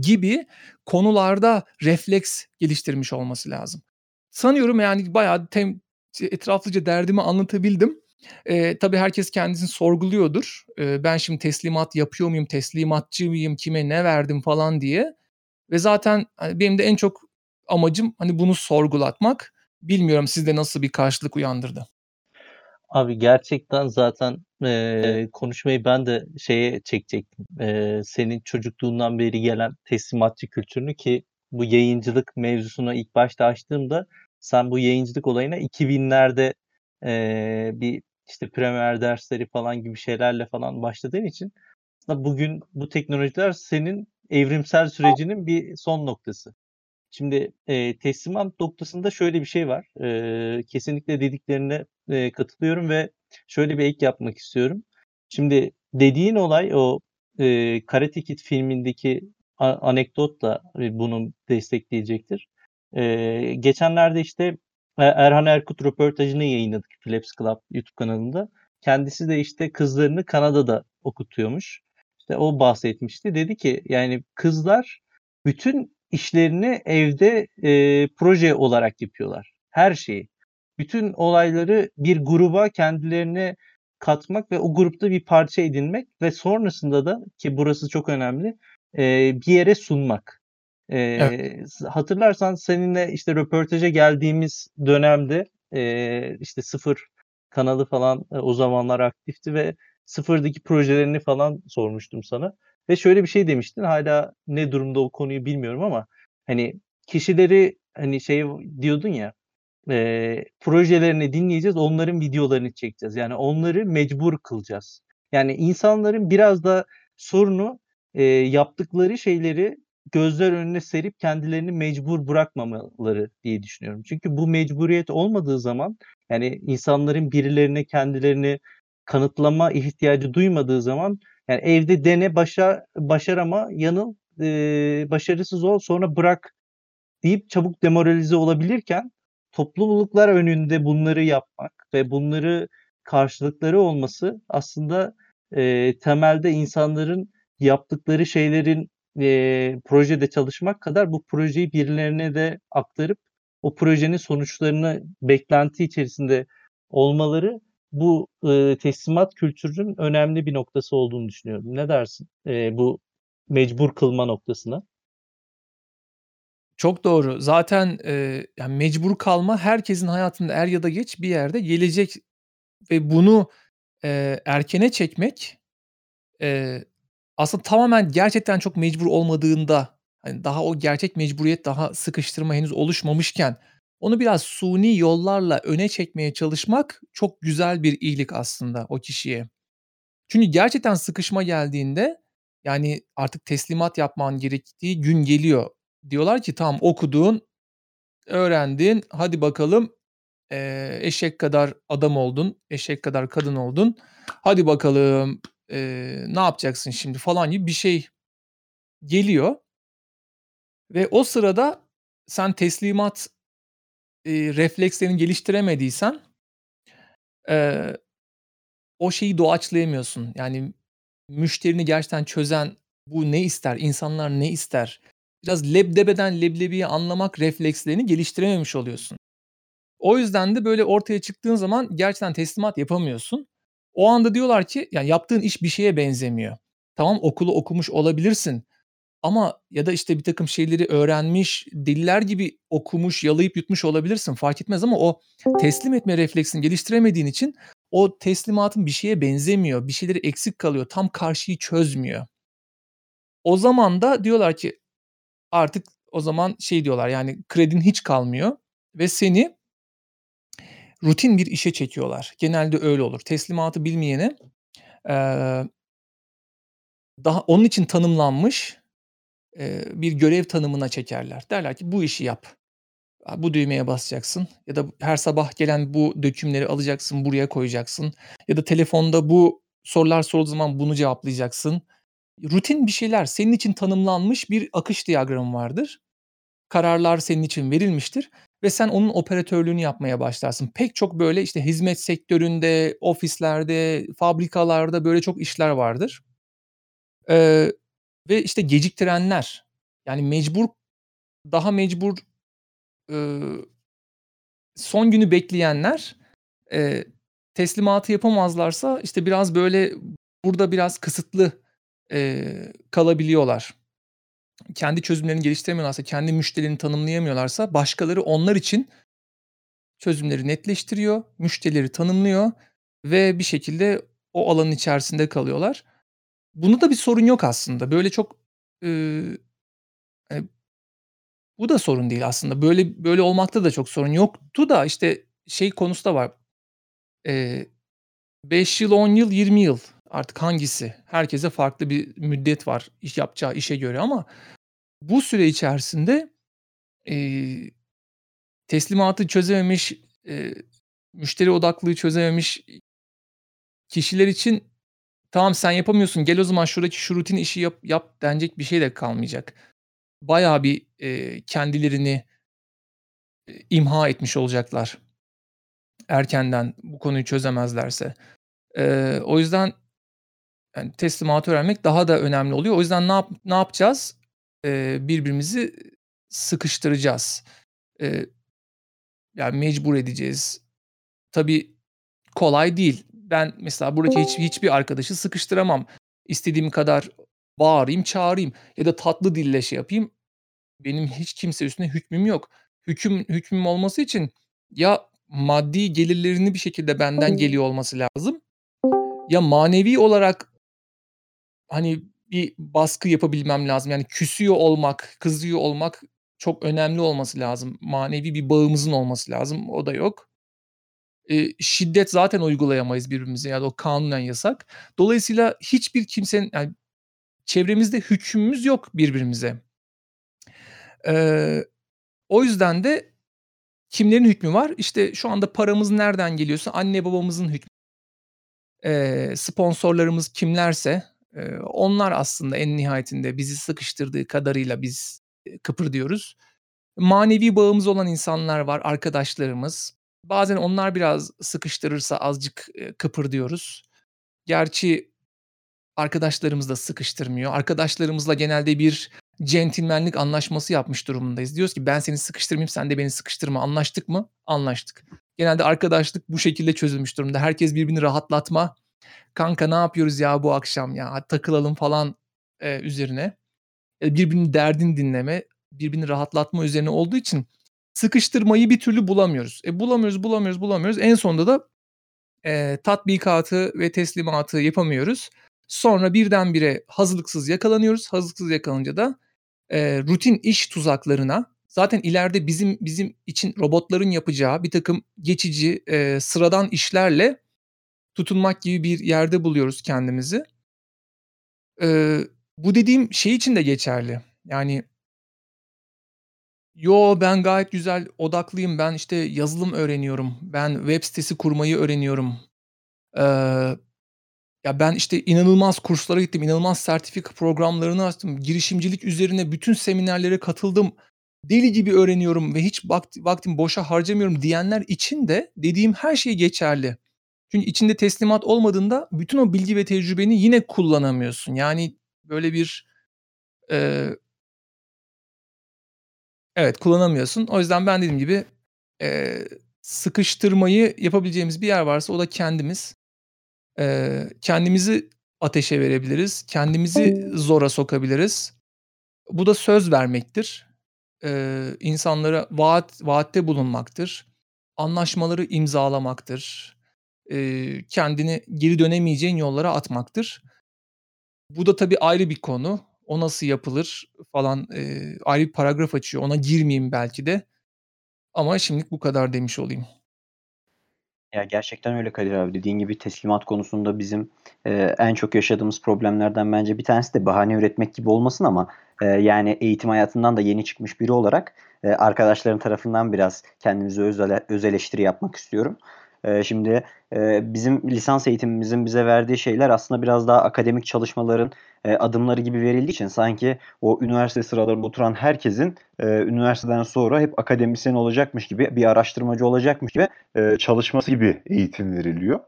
gibi konularda refleks geliştirmiş olması lazım. Sanıyorum yani bayağı tem etraflıca derdimi anlatabildim. Eee, tabii herkes kendisini sorguluyordur. Eee, ben şimdi teslimat yapıyor muyum, teslimatçı mıyım, kime ne verdim falan diye ve zaten, hani, benim de en çok amacım, hani, bunu sorgulatmak. Bilmiyorum sizde nasıl bir karşılık uyandırdı? Abi gerçekten zaten, eee, konuşmayı ben de şeye çekecektim. Eee, senin çocukluğundan beri gelen teslimatçı kültürünü ki bu yayıncılık mevzusunu ilk başta açtığımda sen bu yayıncılık olayına 2000'lerde, eee, bir, işte, Premiere dersleri falan gibi şeylerle falan başladığın için aslında bugün bu teknolojiler senin evrimsel sürecinin bir son noktası. Şimdi, eee, teslimat noktasında şöyle bir şey var. Eee, kesinlikle dediklerine, eee, katılıyorum ve şöyle bir ek yapmak istiyorum. Şimdi dediğin olay o, eee, Karate Kid filmindeki a anekdot da, eee, bunu destekleyecektir. Eee, geçenlerde, işte, e Erhan Erkut röportajını yayınladık Philips Club YouTube kanalında. Kendisi de, işte, kızlarını Kanada'da okutuyormuş. İşte, o bahsetmişti. Dedi ki, yani, kızlar bütün işlerini evde, eee, proje olarak yapıyorlar. Her şeyi. Bütün olayları bir gruba kendilerini katmak ve o grupta bir parça edinmek ve sonrasında da ki burası çok önemli, eee, bir yere sunmak. Evet. Eee, s hatırlarsan seninle, işte, röportaja geldiğimiz dönemde, eee, işte, Sıfır kanalı falan, eee, o zamanlar aktifti ve Sıfır'daki projelerini falan sormuştum sana ve şöyle bir şey demiştin. Hâlâ ne durumda o konuyu bilmiyorum ama, hani, kişileri, hani, şey diyordun ya, eee, projelerini dinleyeceğiz, onların videolarını çekeceğiz. Yani onları mecbur kılacağız. Yani insanların biraz da sorunu, eee, yaptıkları şeyleri gözler önüne serip kendilerini mecbur bırakmamaları diye düşünüyorum. Çünkü bu mecburiyet olmadığı zaman, yani, insanların birilerine kendilerini kanıtlama ihtiyacı duymadığı zaman, yani, evde dene, başa başarama, yanıl, eee, başarısız ol, sonra bırak deyip çabuk demoralize olabilirken topluluklar önünde bunları yapmak ve bunları karşılıkları olması aslında, eee, temelde insanların yaptıkları şeylerin, eee, projede çalışmak kadar bu projeyi birilerine de aktarıp o projenin sonuçlarını beklenti içerisinde olmaları bu, ııı, teslimat kültürünün önemli bir noktası olduğunu düşünüyorum. Ne dersin, eee, bu mecbur kılma noktasına? Çok doğru. Zaten, eee, ya, mecbur kalma herkesin hayatında er ya da geç bir yerde gelecek ve bunu, eee, erkene çekmek, eee, aslında tamamen gerçekten çok mecbur olmadığında, hani, daha o gerçek mecburiyet, daha sıkıştırma henüz oluşmamışken onu biraz suni yollarla öne çekmeye çalışmak çok güzel bir iyilik aslında o kişiye. Çünkü gerçekten sıkışma geldiğinde, yani, artık teslimat yapman gerektiği gün geliyor. Diyorlar ki tamam okudun, öğrendin, hadi bakalım, eee, eşek kadar adam oldun, eşek kadar kadın oldun. Hadi bakalım, eee, ne yapacaksın şimdi falan gibi bir şey geliyor. Ve o sırada sen teslimat, eee, reflekslerini geliştiremediysen, eee, o şeyi doğaçlayamıyorsun. Yani, müşterini gerçekten çözen bu ne ister, insanlar ne ister, biraz lebdebeden leblebiyi anlamak reflekslerini geliştirememiş oluyorsun. O yüzden de böyle ortaya çıktığın zaman gerçekten teslimat yapamıyorsun. O anda diyorlar ki, ya, yaptığın iş bir şeye benzemiyor. Tamam, okulu okumuş olabilirsin ama ya da, işte, birtakım şeyleri öğrenmiş, deliler gibi okumuş, yalayıp yutmuş olabilirsin, fark etmez ama o teslim etme refleksini geliştiremediğin için o teslimatın bir şeye benzemiyor, bir şeyleri eksik kalıyor, tam karşıyı çözmüyor. O zaman da diyorlar ki artık o zaman şey diyorlar, yani, kredin hiç kalmıyor ve seni rutin bir işe çekiyorlar. Genelde öyle olur. Teslimatı bilmeyeni, eee daha onun için tanımlanmış, eee, bir görev tanımına çekerler. Derler ki bu işi yap. Bu düğmeye basacaksın ya da her sabah gelen bu dökümleri alacaksın, buraya koyacaksın ya da telefonda bu sorular sorulduğu zaman bunu cevaplayacaksın. Rutin bir şeyler, senin için tanımlanmış bir akış diyagramı vardır. Kararlar senin için verilmiştir ve sen onun operatörlüğünü yapmaya başlarsın. Pek çok böyle, işte, hizmet sektöründe, ofislerde, fabrikalarda böyle çok işler vardır. Eee, ve, işte, geciktirenler, yani, mecbur daha mecbur, ııı, son günü bekleyenler, eee, teslimatı yapamazlarsa, işte, biraz böyle burada biraz kısıtlı, eee, kalabiliyorlar. Kendi çözümlerini geliştiremiyorlarsa, kendi müşterilerini tanımlayamıyorlarsa başkaları onlar için çözümleri netleştiriyor, müşterileri tanımlıyor ve bir şekilde o alanın içerisinde kalıyorlar. Bunda da bir sorun yok aslında. Böyle çok, ııı, eee, bu da sorun değil aslında. Böyle böyle olmakta da çok sorun yoktu da, işte, şey konusu da var. 5 yıl, 10 yıl, 20 yıl Artık hangisi? Herkese farklı bir müddet var iş yapacağı işe göre ama bu süre içerisinde, eee, teslimatı çözememiş, eee, müşteri odaklılığı çözememiş kişiler için "Tamam, sen yapamıyorsun, gel o zaman şuradaki şu rutin işi yap yap." denecek bir şey de kalmayacak. Bayağı bir, eee, kendilerini, imha etmiş olacaklar erkenden bu konuyu çözemezlerse. Eee, o yüzden, yani, teslimatı öğrenmek daha da önemli oluyor. O yüzden ne yap ne yapacağız? Eee, birbirimizi sıkıştıracağız. Eee, yani, mecbur edeceğiz. Tabii kolay değil. Ben mesela buradaki hiç hiçbir arkadaşı sıkıştıramam. İstediğim kadar bağırayım, çağırayım ya da tatlı dille şey yapayım. Benim hiç kimse üstünde hükmüm yok. Hüküm hükmüm olması için ya maddi gelirlerini bir şekilde benden geliyor olması lazım ya manevi olarak hani, bir baskı yapabilmem lazım. Yani küsüyor olmak, kızıyor olmak çok önemli olması lazım. Manevi bir bağımızın olması lazım. O da yok. Eee, şiddet zaten uygulayamayız birbirimize ya da o kanunen yasak. Dolayısıyla hiçbir kimsenin yani çevremizde hükmümüz yok birbirimize. Eee, o yüzden de kimlerin hükmü var? İşte, şu anda paramız nereden geliyorsa anne babamızın hükmü. Eee, sponsorlarımız kimlerse, eee, onlar aslında en nihayetinde bizi sıkıştırdığı kadarıyla biz, eee, kıpırdıyoruz. Manevi bağımız olan insanlar var, arkadaşlarımız. Bazen onlar biraz sıkıştırırsa azıcık, eee, kıpırdıyoruz. Gerçi arkadaşlarımız da sıkıştırmıyor. Arkadaşlarımızla genelde bir centilmenlik anlaşması yapmış durumundayız. Diyoruz ki ben seni sıkıştırmayayım, sen de beni sıkıştırma. Anlaştık mı? Anlaştık. Genelde arkadaşlık bu şekilde çözülmüş durumda. Herkes birbirini rahatlatma, "Kanka ne yapıyoruz ya bu akşam ya? Takılalım." falan, eee, üzerine. Eee, birbirinin derdini dinleme, birbirini rahatlatma üzerine olduğu için sıkıştırmayı bir türlü bulamıyoruz. E, bulamıyoruz, bulamıyoruz, bulamıyoruz. En sonunda da, eee, tatbikatı ve teslimatı yapamıyoruz. Sonra birdenbire hazırlıksız yakalanıyoruz. Hazırlıksız yakalanınca da, eee, rutin iş tuzaklarına zaten ileride bizim bizim için robotların yapacağı birtakım geçici, eee, sıradan işlerle tutunmak gibi bir yerde buluyoruz kendimizi. Eee, bu dediğim şey için de geçerli. Yani "Yo, ben gayet güzel odaklıyım. Ben, işte, yazılım öğreniyorum. Ben web sitesi kurmayı öğreniyorum. Eee, ya, ben, işte, inanılmaz kurslara gittim, inanılmaz sertifika programlarını açtım. Girişimcilik üzerine bütün seminerlere katıldım. Deli gibi öğreniyorum ve hiç vakti vaktimi boşa harcamıyorum." diyenler için de dediğim her şey geçerli. Çünkü içinde teslimat olmadığında bütün o bilgi ve tecrübeni yine kullanamıyorsun. Yani, böyle bir, eee Evet, kullanamıyorsun. O yüzden ben dediğim gibi, eee, sıkıştırmayı yapabileceğimiz bir yer varsa o da kendimiz. Eee, kendimizi ateşe verebiliriz, kendimizi zora sokabiliriz. Bu da söz vermektir. Eee, insanlara vaat vaatte bulunmaktır. Anlaşmaları imzalamaktır. Eee, kendini geri dönemeyeceğin yollara atmaktır. Bu da tabii ayrı bir konu. O nasıl yapılır falan, eee, ayrı bir paragraf açıyor. Ona girmeyeyim belki de ama şimdilik bu kadar demiş olayım. Ya, gerçekten öyle Kadir abi. Dediğin gibi teslimat konusunda bizim, eee, en çok yaşadığımız problemlerden bence bir tanesi de bahane üretmek gibi olmasın ama, eee, yani eğitim hayatından da yeni çıkmış biri olarak, eee, arkadaşlarım tarafından biraz kendimize öz öz eleştiri yapmak istiyorum. Eee, şimdi, eee, bizim lisans eğitimimizin bize verdiği şeyler aslında biraz daha akademik çalışmaların, eee, adımları gibi verildiği için sanki o üniversite sıralarında oturan herkesin, eee, üniversiteden sonra hep akademisyen olacakmış gibi, bir araştırmacı olacakmış gibi, çalışması gibi eğitim veriliyor.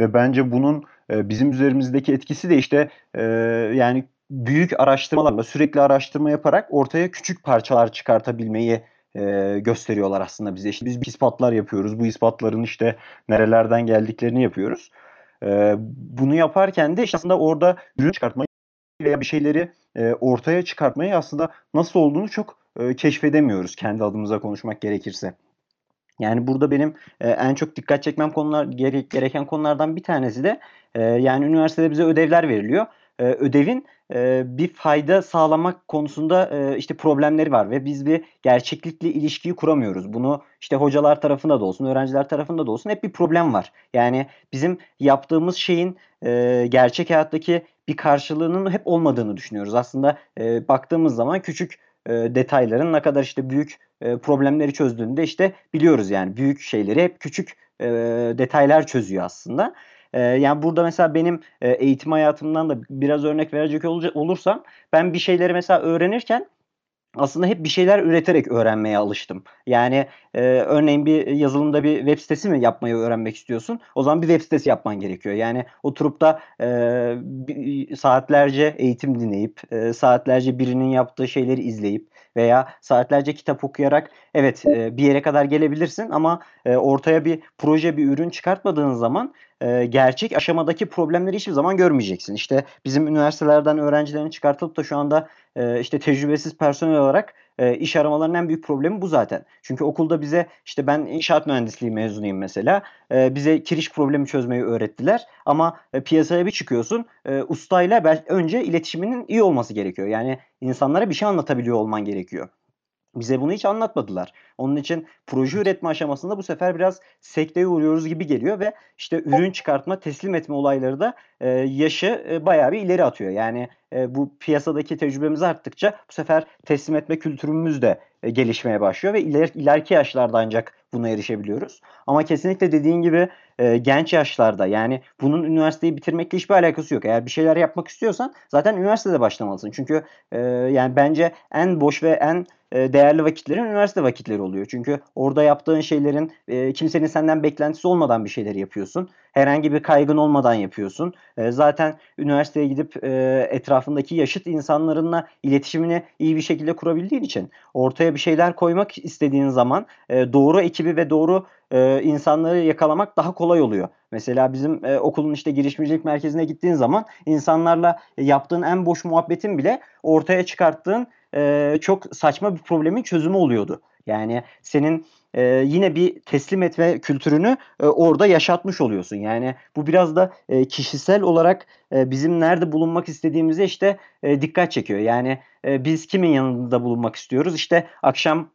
Ve bence bunun, bizim üzerimizdeki etkisi de, işte, yani büyük araştırmalarla, sürekli araştırma yaparak ortaya küçük parçalar çıkartabilmeyi, eee, gösteriyorlar aslında bize. İşte, biz ispatlar yapıyoruz. Bu ispatların, işte, nerelerden geldiklerini yapıyoruz. Eee, bunu yaparken de, işte, aslında orada ürün çıkartmayı veya bir şeyleri, eee, ortaya çıkartmayı aslında nasıl olduğunu çok, eee, keşfedemiyoruz kendi adımıza konuşmak gerekirse. Yani burada benim, eee, en çok dikkat çekmem konular gere gereken konulardan bir tanesi de, eee, yani üniversitede bize ödevler veriliyor e, ödevin e, bir fayda sağlamak konusunda e, işte problemleri var ve biz bir gerçeklikle ilişkiyi kuramıyoruz. Bunu işte hocalar tarafında da olsun, öğrenciler tarafında da olsun hep bir problem var. Yani bizim yaptığımız şeyin e, gerçek hayattaki bir karşılığının hep olmadığını düşünüyoruz. Aslında e, baktığımız zaman küçük e, detayların ne kadar işte büyük e, problemleri çözdüğünde işte biliyoruz yani büyük şeyleri hep küçük e, detaylar çözüyor aslında. E, yani burada mesela benim e, eğitim hayatımdan da biraz örnek verecek olursam ben bir şeyleri mesela öğrenirken aslında hep bir şeyler üreterek öğrenmeye alıştım. Yani e, örneğin bir yazılımda bir web sitesi mi yapmayı öğrenmek istiyorsun? O zaman bir web sitesi yapman gerekiyor. Yani oturup da e, saatlerce eğitim dinleyip, e, saatlerce birinin yaptığı şeyleri izleyip veya saatlerce kitap okuyarak evet e, bir yere kadar gelebilirsin ama e, ortaya bir proje, bir ürün çıkartmadığın zaman gerçek aşamadaki problemleri hiçbir zaman görmeyeceksin. İşte bizim üniversitelerden öğrencilerin çıkartılıp da şu anda işte tecrübesiz personel olarak iş aramalarının en büyük problemi bu zaten. Çünkü okulda bize işte ben inşaat mühendisliği mezunuyum mesela. Bize kiriş problemi çözmeyi öğrettiler. Ama piyasaya bir çıkıyorsun ustayla önce iletişiminin iyi olması gerekiyor. Yani insanlara bir şey anlatabiliyor olman gerekiyor. Bize bunu hiç anlatmadılar. Onun için proje üretme aşamasında bu sefer biraz sekteye uğruyoruz gibi geliyor ve işte ürün çıkartma, teslim etme olayları da e, yaşı e, bayağı bir ileri atıyor. Yani e, bu piyasadaki tecrübemiz arttıkça bu sefer teslim etme kültürümüz de e, gelişmeye başlıyor ve iler, ileriki yaşlarda ancak buna erişebiliyoruz. Ama kesinlikle dediğin gibi e, genç yaşlarda yani bunun üniversiteyi bitirmekle hiçbir alakası yok. Eğer bir şeyler yapmak istiyorsan zaten üniversitede başlamalısın. Çünkü e, yani bence en boş ve en değerli vakitlerin üniversite vakitleri oluyor. Çünkü orada yaptığın şeylerin e, kimsenin senden beklentisi olmadan bir şeyler yapıyorsun. Herhangi bir kaygın olmadan yapıyorsun. E, zaten üniversiteye gidip e, etrafındaki yaşıt insanlarınla iletişimini iyi bir şekilde kurabildiğin için ortaya bir şeyler koymak istediğin zaman e, doğru ekibi ve doğru e, insanları yakalamak daha kolay oluyor. Mesela bizim e, okulun işte girişimcilik merkezine gittiğin zaman insanlarla yaptığın en boş muhabbetin bile ortaya çıkarttığın çok saçma bir problemin çözümü oluyordu. Yani senin e, yine bir teslim etme kültürünü e, orada yaşatmış oluyorsun. Yani bu biraz da e, kişisel olarak e, bizim nerede bulunmak istediğimize işte e, dikkat çekiyor. Yani e, biz kimin yanında bulunmak istiyoruz? İşte akşam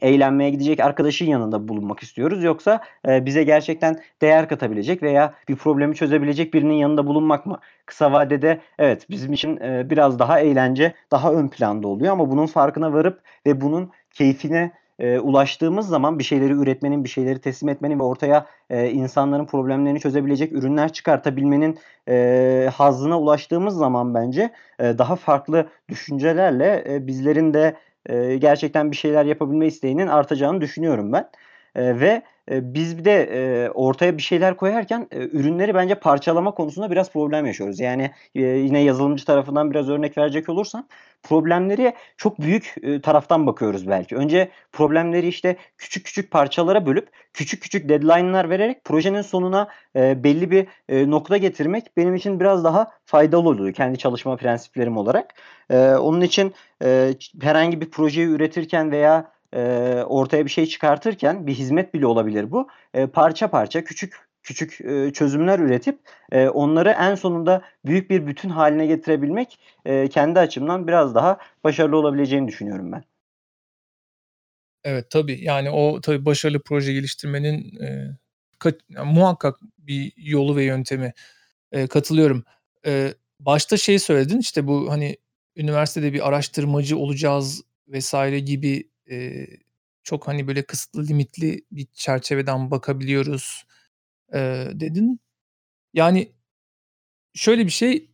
eğlenmeye gidecek arkadaşın yanında bulunmak istiyoruz yoksa e, bize gerçekten değer katabilecek veya bir problemi çözebilecek birinin yanında bulunmak mı? Kısa vadede evet bizim için e, biraz daha eğlence daha ön planda oluyor ama bunun farkına varıp ve bunun keyfine e, ulaştığımız zaman bir şeyleri üretmenin, bir şeyleri teslim etmenin ve ortaya e, insanların problemlerini çözebilecek ürünler çıkartabilmenin e, hazzına ulaştığımız zaman bence e, daha farklı düşüncelerle e, bizlerin de e, gerçekten bir şeyler yapabilme isteğinin artacağını düşünüyorum ben. E, ve biz bir de e, ortaya bir şeyler koyarken e, ürünleri bence parçalama konusunda biraz problem yaşıyoruz. Yani e, yine yazılımcı tarafından biraz örnek verecek olursam problemleri çok büyük e, taraftan bakıyoruz belki. Önce problemleri işte küçük küçük parçalara bölüp küçük küçük deadline'lar vererek projenin sonuna e, belli bir e, nokta getirmek benim için biraz daha faydalı oluyor kendi çalışma prensiplerim olarak. E, onun için e, herhangi bir projeyi üretirken veya e, ortaya bir şey çıkartırken bir hizmet bile olabilir bu. E, parça parça küçük küçük e, çözümler üretip e, onları en sonunda büyük bir bütün haline getirebilmek e, kendi açımdan biraz daha başarılı olabileceğini düşünüyorum ben. Evet tabii yani o tabii başarılı proje geliştirmenin e, kat, yani muhakkak bir yolu ve yöntemi e, katılıyorum. E, başta şey söyledin işte bu hani üniversitede bir araştırmacı olacağız vesaire gibi e, çok hani böyle kısıtlı limitli bir çerçeveden bakabiliyoruz e, dedin. Yani şöyle bir şey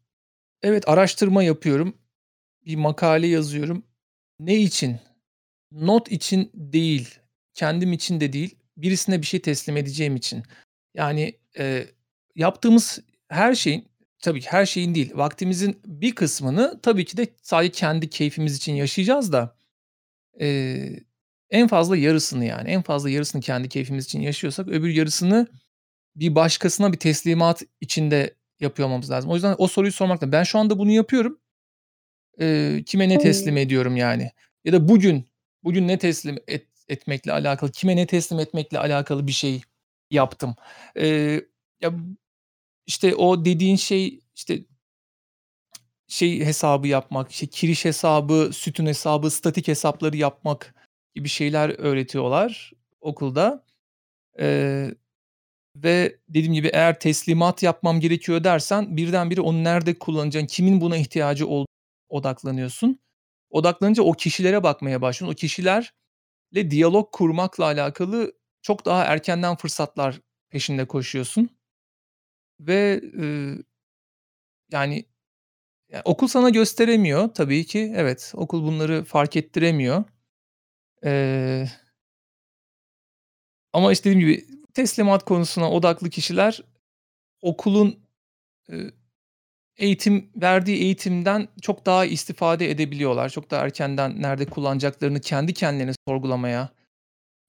evet araştırma yapıyorum. Bir makale yazıyorum. Ne için? Not için değil. Kendim için de değil. Birisine bir şey teslim edeceğim için. Yani e, yaptığımız her şeyin tabii ki her şeyin değil. Vaktimizin bir kısmını tabii ki de sadece kendi keyfimiz için yaşayacağız da Eee, en fazla yarısını yani, en fazla yarısını kendi keyfimiz için yaşıyorsak öbür yarısını bir başkasına bir teslimat içinde yapıyor olmamız lazım. O yüzden o soruyu sormak lazım. Ben şu anda bunu yapıyorum. Eee, kime ne teslim ediyorum yani? Ya da bugün, bugün ne teslim et etmekle alakalı, kime ne teslim etmekle alakalı bir şey yaptım. Eee, ya, işte o dediğin şey, işte şey hesabı yapmak, işte kiriş hesabı, sütun hesabı, statik hesapları yapmak gibi şeyler öğretiyorlar okulda. Eee, ve dediğim gibi eğer teslimat yapmam gerekiyor dersen birdenbire onu nerede kullanacağın, kimin buna ihtiyacı olduğuna odaklanıyorsun. Odaklanınca o kişilere bakmaya başlıyorsun. O kişilerle diyalog kurmakla alakalı çok daha erkenden fırsatlar peşinde koşuyorsun. Ve, ııı, yani, ya, okul sana gösteremiyor tabii ki. Evet, okul bunları fark ettiremiyor. Eee ama, işte, dediğim gibi teslimat konusuna odaklı kişiler okulun, eğitim verdiği eğitimden çok daha istifade edebiliyorlar. Çok daha erkenden nerede kullanacaklarını kendi kendilerine sorgulamaya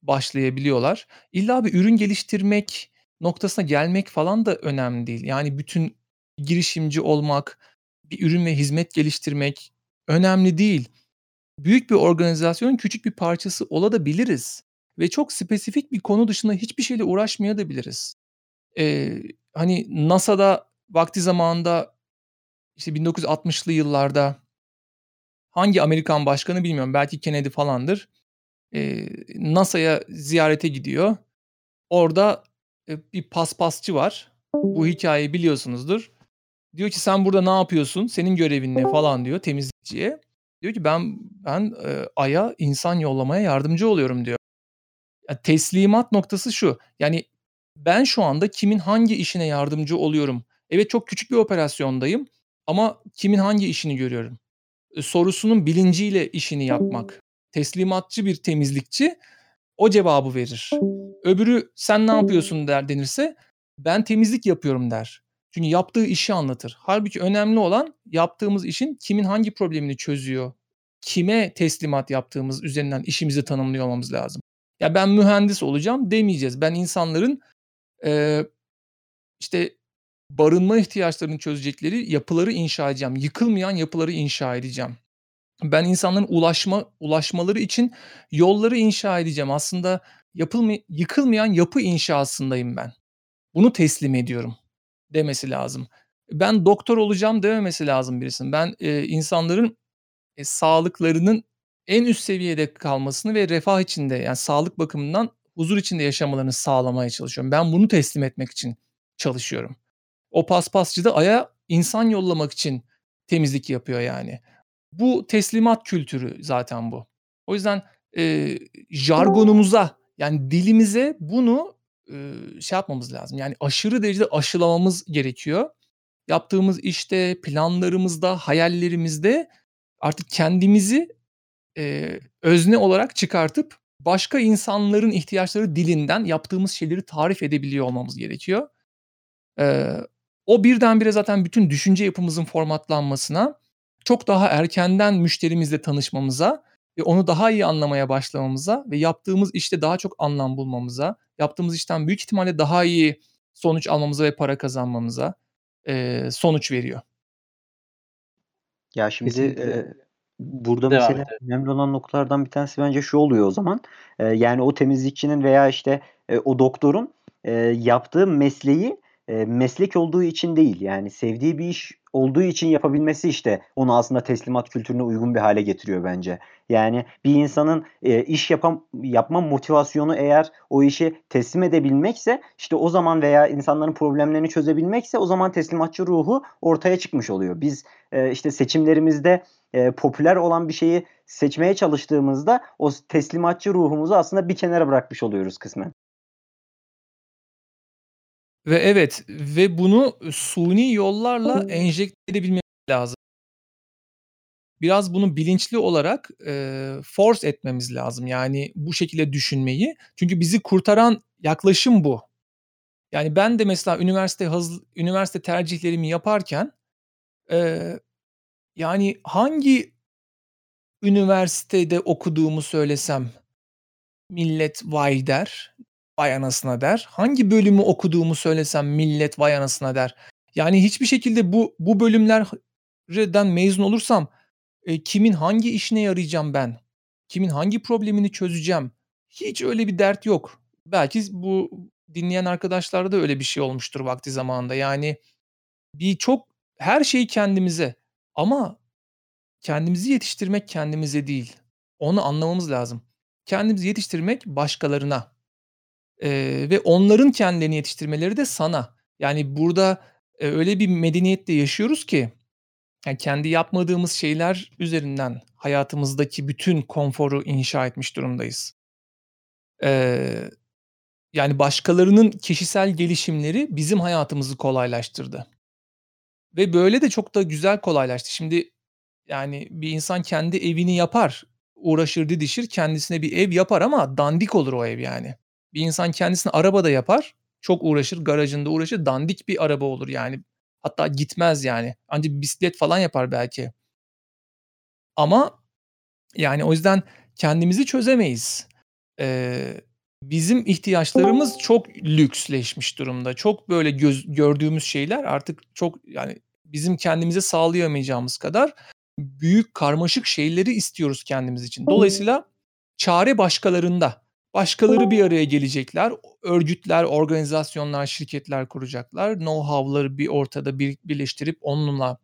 başlayabiliyorlar. İlla bir ürün geliştirmek noktasına gelmek falan da önemli değil. Yani bütün girişimci olmak, bir ürün ve hizmet geliştirmek önemli değil. Büyük bir organizasyonun küçük bir parçası olabiliriz ve çok spesifik bir konu dışında hiçbir şeyle uğraşmayabiliriz. Eee, hani, NASA'da vakti zamanında, işte, 1960'lı yıllarda hangi Amerikan başkanı bilmiyorum, belki Kennedy falandır. Eee, NASA'ya ziyarete gidiyor. Orada, eee, bir paspasçı var. Bu hikâyeyi biliyorsunuzdur. Diyor ki, "Sen burada ne yapıyorsun? Senin görevin ne?" falan diyor temizlikçiye. Diyor ki, "Ben ben, eee, Ay'a insan yollamaya yardımcı oluyorum." diyor. Ya, teslimat noktası şu, yani, ben şu anda kimin hangi işine yardımcı oluyorum? Evet, çok küçük bir operasyondayım ama kimin hangi işini görüyorum? Eee, sorusunun bilinciyle işini yapmak. Teslimatçı bir temizlikçi o cevabı verir. Öbürü, "Sen ne yapıyorsun?" der denirse, "Ben temizlik yapıyorum." der. Çünkü yaptığı işi anlatır. Hâlbuki önemli olan yaptığımız işin kimin hangi problemini çözüyor, kime teslimat yaptığımız üzerinden işimizi tanımlıyor olmamız lazım. Ya, "Ben mühendis olacağım." demeyeceğiz. Ben insanların, eee, işte, barınma ihtiyaçlarını çözecekleri yapıları inşa edeceğim. Yıkılmayan yapıları inşa edeceğim. Ben insanların ulaşma ulaşmaları için yolları inşa edeceğim. Aslında yapılmaya yıkılmayan yapı inşasındayım ben. Bunu teslim ediyorum demesi lazım. Ben doktor olacağım dememesi lazım birisinin. Ben, eee, insanların, eee, sağlıklarının en üst seviyede kalmasını ve refah içinde, yani, sağlık bakımından huzur içinde yaşamalarını sağlamaya çalışıyorum. Ben bunu teslim etmek için çalışıyorum. O paspasçı da Ay'a insan yollamak için temizlik yapıyor yani. Bu teslimat kültürü zaten bu. O yüzden, eee, jargonumuza, yani, dilimize bunu, şey yapmamız lazım, yani, aşırı derecede aşılamamız gerekiyor. Yaptığımız işte, planlarımızda, hayallerimizde artık kendimizi, eee, özne olarak çıkartıp başka insanların ihtiyaçları dilinden yaptığımız şeyleri tarif edebiliyor olmamız gerekiyor. Eee, o birdenbire zaten bütün düşünce yapımızın formatlanmasına, çok daha erkenden müşterimizle tanışmamıza ve onu daha iyi anlamaya başlamamıza ve yaptığımız işte daha çok anlam bulmamıza, yaptığımız işten büyük ihtimalle daha iyi sonuç almamıza ve para kazanmamıza, eee, sonuç veriyor. Ya, şimdi, eee, burada Devam mesela evet. önemli olan noktalardan bir tanesi bence şu oluyor o zaman. Eee, yani, o temizlikçinin veya, işte, eee, o doktorun, eee, yaptığı mesleği, eee, meslek olduğu için değil, yani, sevdiği bir iş olduğu için yapabilmesi, işte, onu aslında teslimat kültürüne uygun bir hâle getiriyor bence. Yani, bir insanın, eee, iş yapam yapma motivasyonu eğer o işi teslim edebilmekse, işte, o zaman veya insanların problemlerini çözebilmekse o zaman teslimatçı ruhu ortaya çıkmış oluyor. Biz, eee, işte, seçimlerimizde, eee, popüler olan bir şeyi seçmeye çalıştığımızda o teslimatçı ruhumuzu aslında bir kenara bırakmış oluyoruz kısmen. Ve evet ve bunu suni yollarla enjekte edebilmemiz lazım. Biraz bunu bilinçli olarak, eee, force etmemiz lazım. Yani, bu şekilde düşünmeyi. Çünkü bizi kurtaran yaklaşım bu. Yani, ben de mesela üniversite hazır üniversite tercihlerimi yaparken, eee, yani, hangi üniversitede okuduğumu söylesem millet "Vay!" der, "Vay anasına!" der. Hangi bölümü okuduğumu söylesem millet "Vay anasına!" der. Yani, hiçbir şekilde bu bu bölümler hı rden mezun olursam, eee, kimin hangi işine yarayacağım ben? Kimin hangi problemini çözeceğim? Hiç öyle bir dert yok. Belki bu dinleyen arkadaşlarda da öyle bir şey olmuştur vakti zamanında. Yani, birçok her şeyi kendimize, Ama kendimizi yetiştirmek kendimize değil. Onu anlamamız lazım. Kendimizi yetiştirmek başkalarına. Eee, ve onların kendilerini yetiştirmeleri de sana. Yani burada, eee, öyle bir medeniyette yaşıyoruz ki, yani kendi yapmadığımız şeyler üzerinden hayatımızdaki bütün konforu inşa etmiş durumdayız. Eee, yani başkalarının kişisel gelişimleri bizim hayatımızı kolaylaştırdı. Ve böyle de çok da güzel kolaylaştı. Şimdi, yani bir insan kendi evini yapar, uğraşır, didişir, kendisine bir ev yapar ama dandik olur o ev yani. Bir insan kendisine araba da yapar, çok uğraşır, garajında uğraşır, dandik bir araba olur yani. Hatta gitmez yani. Anca bir bisiklet falan yapar belki. Ama yani o yüzden kendimizi çözemeyiz. Eee, bizim ihtiyaçlarımız çok lüksleşmiş durumda. Çok böyle göz gördüğümüz şeyler artık çok yani bizim kendimize sağlayamayacağımız kadar büyük, karmaşık şeyleri istiyoruz kendimiz için. Dolayısıyla çare başkalarında. Başkaları bir araya gelecekler. Örgütler, organizasyonlar, şirketler kuracaklar. Know-how'ları bir ortada bir birleştirip onunla,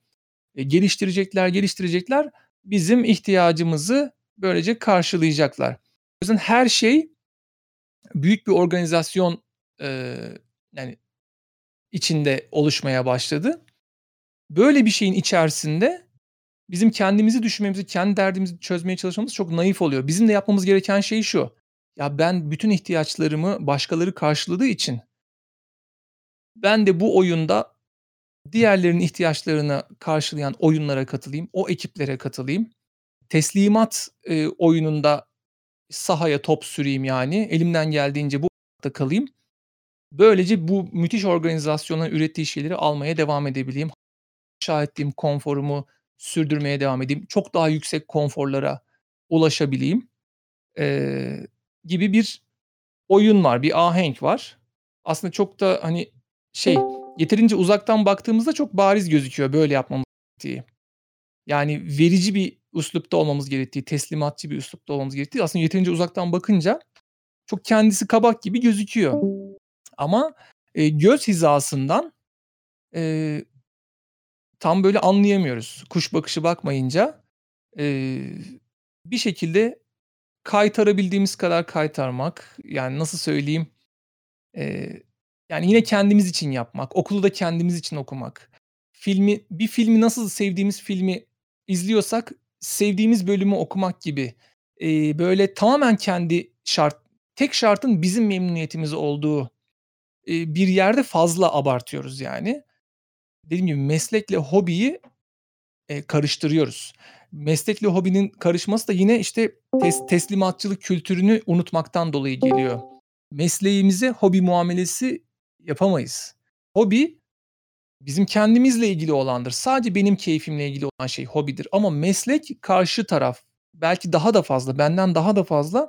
eee, geliştirecekler, geliştirecekler. Bizim ihtiyacımızı böylece karşılayacaklar. O yüzden her şey büyük bir organizasyon, eee, yani içinde oluşmaya başladı. Böyle bir şeyin içerisinde bizim kendimizi düşünmemizi, kendi derdimizi çözmeye çalışmamız çok naif oluyor. Bizim de yapmamız gereken şey şu: Ya, ben bütün ihtiyaçlarımı başkaları karşıladığı için ben de bu oyunda diğerlerinin ihtiyaçlarını karşılayan oyunlara katılayım, o ekiplere katılayım. Teslimat, eee, oyununda sahaya top süreyim yani. Elimden geldiğince bu da kalayım. Böylece bu müthiş organizasyonların ürettiği şeyleri almaya devam edebileyim. İnşa ettiğim konforumu sürdürmeye devam edeyim. Çok daha yüksek konforlara ulaşabileyim, eee, gibi bir oyun var, bir ahenk var. Aslında çok da, hani, şey, yeterince uzaktan baktığımızda çok bariz gözüküyor böyle yapmamız gerektiği. Yani verici bir üslupta olmamız gerektiği, teslimatçı bir üslupta olmamız gerektiği aslında yeterince uzaktan bakınca çok kendisi kabak gibi gözüküyor. Ama, eee, göz hizasından, eee, tam böyle anlayamıyoruz. Kuş bakışı bakmayınca, eee, bir şekilde kaytarabildiğimiz kadar kaytarmak, yani nasıl söyleyeyim, eee, yani yine kendimiz için yapmak, okulu da kendimiz için okumak. Filmi bir filmi nasıl sevdiğimiz filmi izliyorsak sevdiğimiz bölümü okumak gibi, eee, böyle tamamen kendi şart tek şartın bizim memnuniyetimiz olduğu, eee, bir yerde fazla abartıyoruz yani. Dediğim gibi meslekle hobiyi, eee, karıştırıyoruz. Meslekle hobinin karışması da yine, işte, tes teslimatçılık kültürünü unutmaktan dolayı geliyor. Mesleğimize hobi muamelesi yapamayız. Hobi bizim kendimizle ilgili olandır. Sadece benim keyfimle ilgili olan şey hobidir ama meslek karşı taraf, belki daha da fazla, benden daha da fazla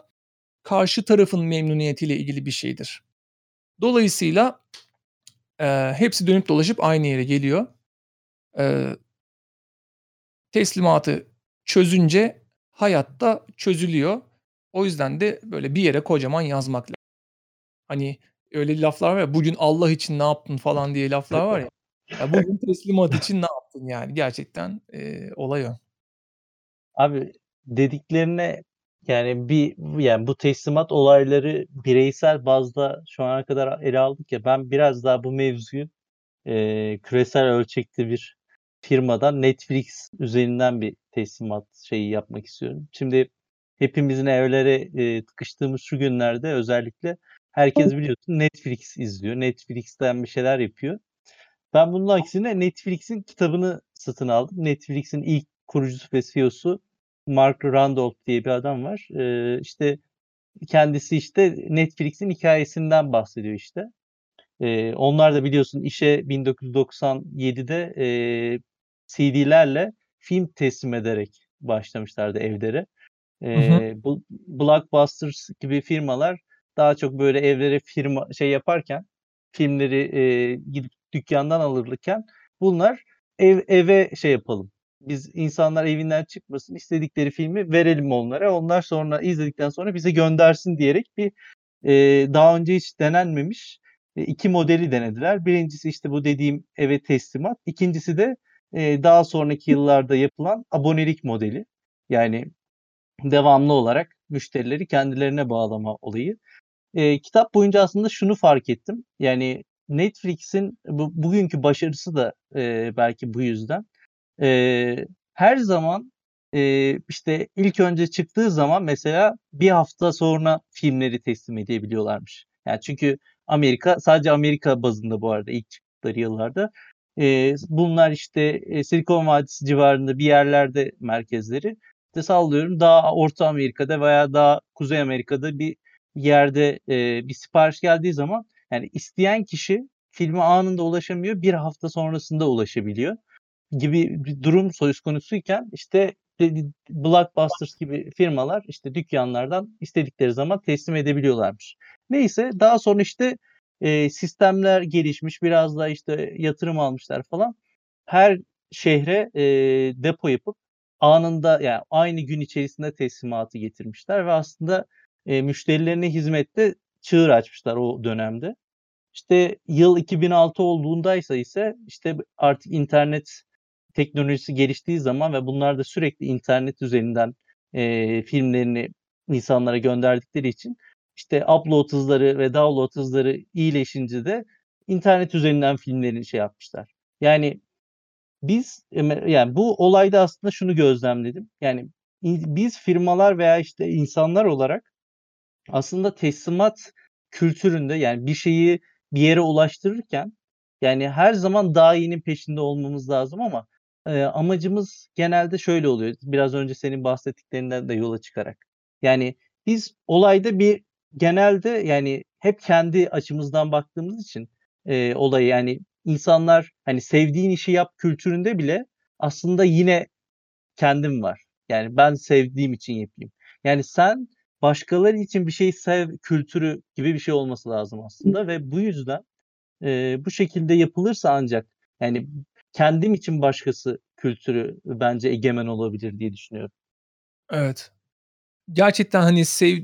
karşı tarafın memnuniyetiyle ilgili bir şeydir. Dolayısıyla, eee, hepsi dönüp dolaşıp aynı yere geliyor. Eee teslimatı çözünce hayat da çözülüyor. O yüzden de böyle bir yere kocaman yazmak la Hani öyle laflar var ya, "Bugün Allah için ne yaptın?" falan diye laflar var ya. <laughs> Ya bugün teslimat için ne yaptın yani? Gerçekten, eee, olay o. Abi dediklerine yani bir yani bu teslimat olayları bireysel bazda şu ana kadar ele aldık ya, ben biraz daha bu mevzuyu, eee, küresel ölçekte bir firmadan Netflix üzerinden bir teslimat şeyi yapmak istiyorum. Şimdi hepimizin evlere, eee, tıkıştığımız şu günlerde özellikle herkes biliyorsun Netflix izliyor. Netflix'ten bir şeyler yapıyor. Ben bunun aksine Netflix'in kitabını satın aldım. Netflix'in ilk kurucusu ve CEO'su Mark Randolph diye bir adam var. Eee, işte kendisi işte Netflix'in hikâyesinden bahsediyor işte. Eee, onlar da biliyorsun işe 1997'de, eee, CD'lerle film teslim ederek başlamışlardı evlere. Hı hı. Eee, bu Blockbusters gibi firmalar daha çok böyle evlere firma şey yaparken, filmleri, eee, gidip dükkândan alırken bunlar ev eve şey yapalım, biz insanlar evinden çıkmasın, istedikleri filmi verelim onlara. Onlar sonra izledikten sonra bize göndersin diyerek bir, eee, daha önce hiç denenmemiş, eee, 2 modeli denediler. 1'incisi işte bu dediğim eve teslimat, 2'ncisi de, daha sonraki yıllarda yapılan abonelik modeli. Yani devamlı olarak müşterileri kendilerine bağlama olayı. Eee, kitap boyunca aslında şunu fark ettim. Yani Netflix'in bu bugünkü başarısı da, eee, belki bu yüzden. Eee, her zaman, eee, işte, ilk önce çıktığı zaman mesela bir hafta sonra filmleri teslim edebiliyorlarmış. Yani çünkü Amerika sadece Amerika bazında bu arada ilk çıktıkları yıllarda. Eee, bunlar, işte, eee, Silikon Vadisi civarında bir yerlerde merkezleri. İşte, sallıyorum daha Orta Amerika'da veya daha Kuzey Amerika'da bir yerde, eee, bir sipariş geldiği zaman, yani, isteyen kişi filme anında ulaşamıyor, bir hafta sonrasında ulaşabiliyor gibi bir durum söz konusuyken, işte, Blockbusters gibi firmalar, işte, dükkânlardan istedikleri zaman teslim edebiliyorlarmış. Neyse, daha sonra, işte, eee, sistemler gelişmiş, biraz daha, işte, yatırım almışlar falan. Her şehre, eee, depo yapıp anında, yani, aynı gün içerisinde teslimatı getirmişler ve aslında, eee, müşterilerine hizmette çığır açmışlar o dönemde. İşte, yıl 2006 olduğundaysa ise, işte, artık internet teknolojisi geliştiği zaman ve bunlar da sürekli internet üzerinden, eee, filmlerini insanlara gönderdikleri için, işte, upload hızları ve download hızları iyileşince de internet üzerinden filmlerini şey yapmışlar. Yani biz, yani, bu olayda aslında şunu gözlemledim. Yani, biz firmalar veya, işte, insanlar olarak aslında teslimat kültüründe, yani, bir şeyi bir yere ulaştırırken, yani, her zaman daha iyinin peşinde olmamız lazım ama, eee, amacımız genelde şöyle oluyor, biraz önce senin bahsettiklerinden de yola çıkarak. Yani, biz olayda bir genelde, yani, hep kendi açımızdan baktığımız için, eee, olaya, yani, insanlar, hani, sevdiğin işi yap kültüründe bile aslında yine kendim var. Yani, ben sevdiğim için yapayım. Yani, sen başkaları için bir şeyi sev kültürü gibi bir şey olması lazım aslında ve bu yüzden, eee, bu şekilde yapılırsa ancak, yani, kendim için başkası kültürü bence egemen olabilir diye düşünüyorum. Evet. Gerçekten, hani, sev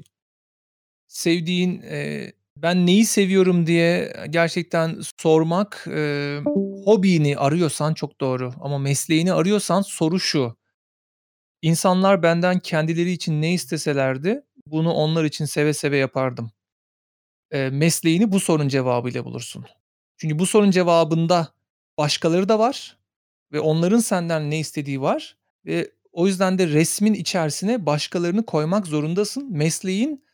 sevdiğin, eee, ben neyi seviyorum diye gerçekten sormak, eee, hobini arıyorsan çok doğru ama mesleğini arıyorsan soru şu: İnsanlar benden kendileri için ne isteselerdi, bunu onlar için seve seve yapardım. Eee, mesleğini bu sorunun cevabıyla bulursun. Çünkü bu sorunun cevabında başkaları da var ve onların senden ne istediği var ve o yüzden de resmin içerisine başkalarını koymak zorundasın. Mesleğin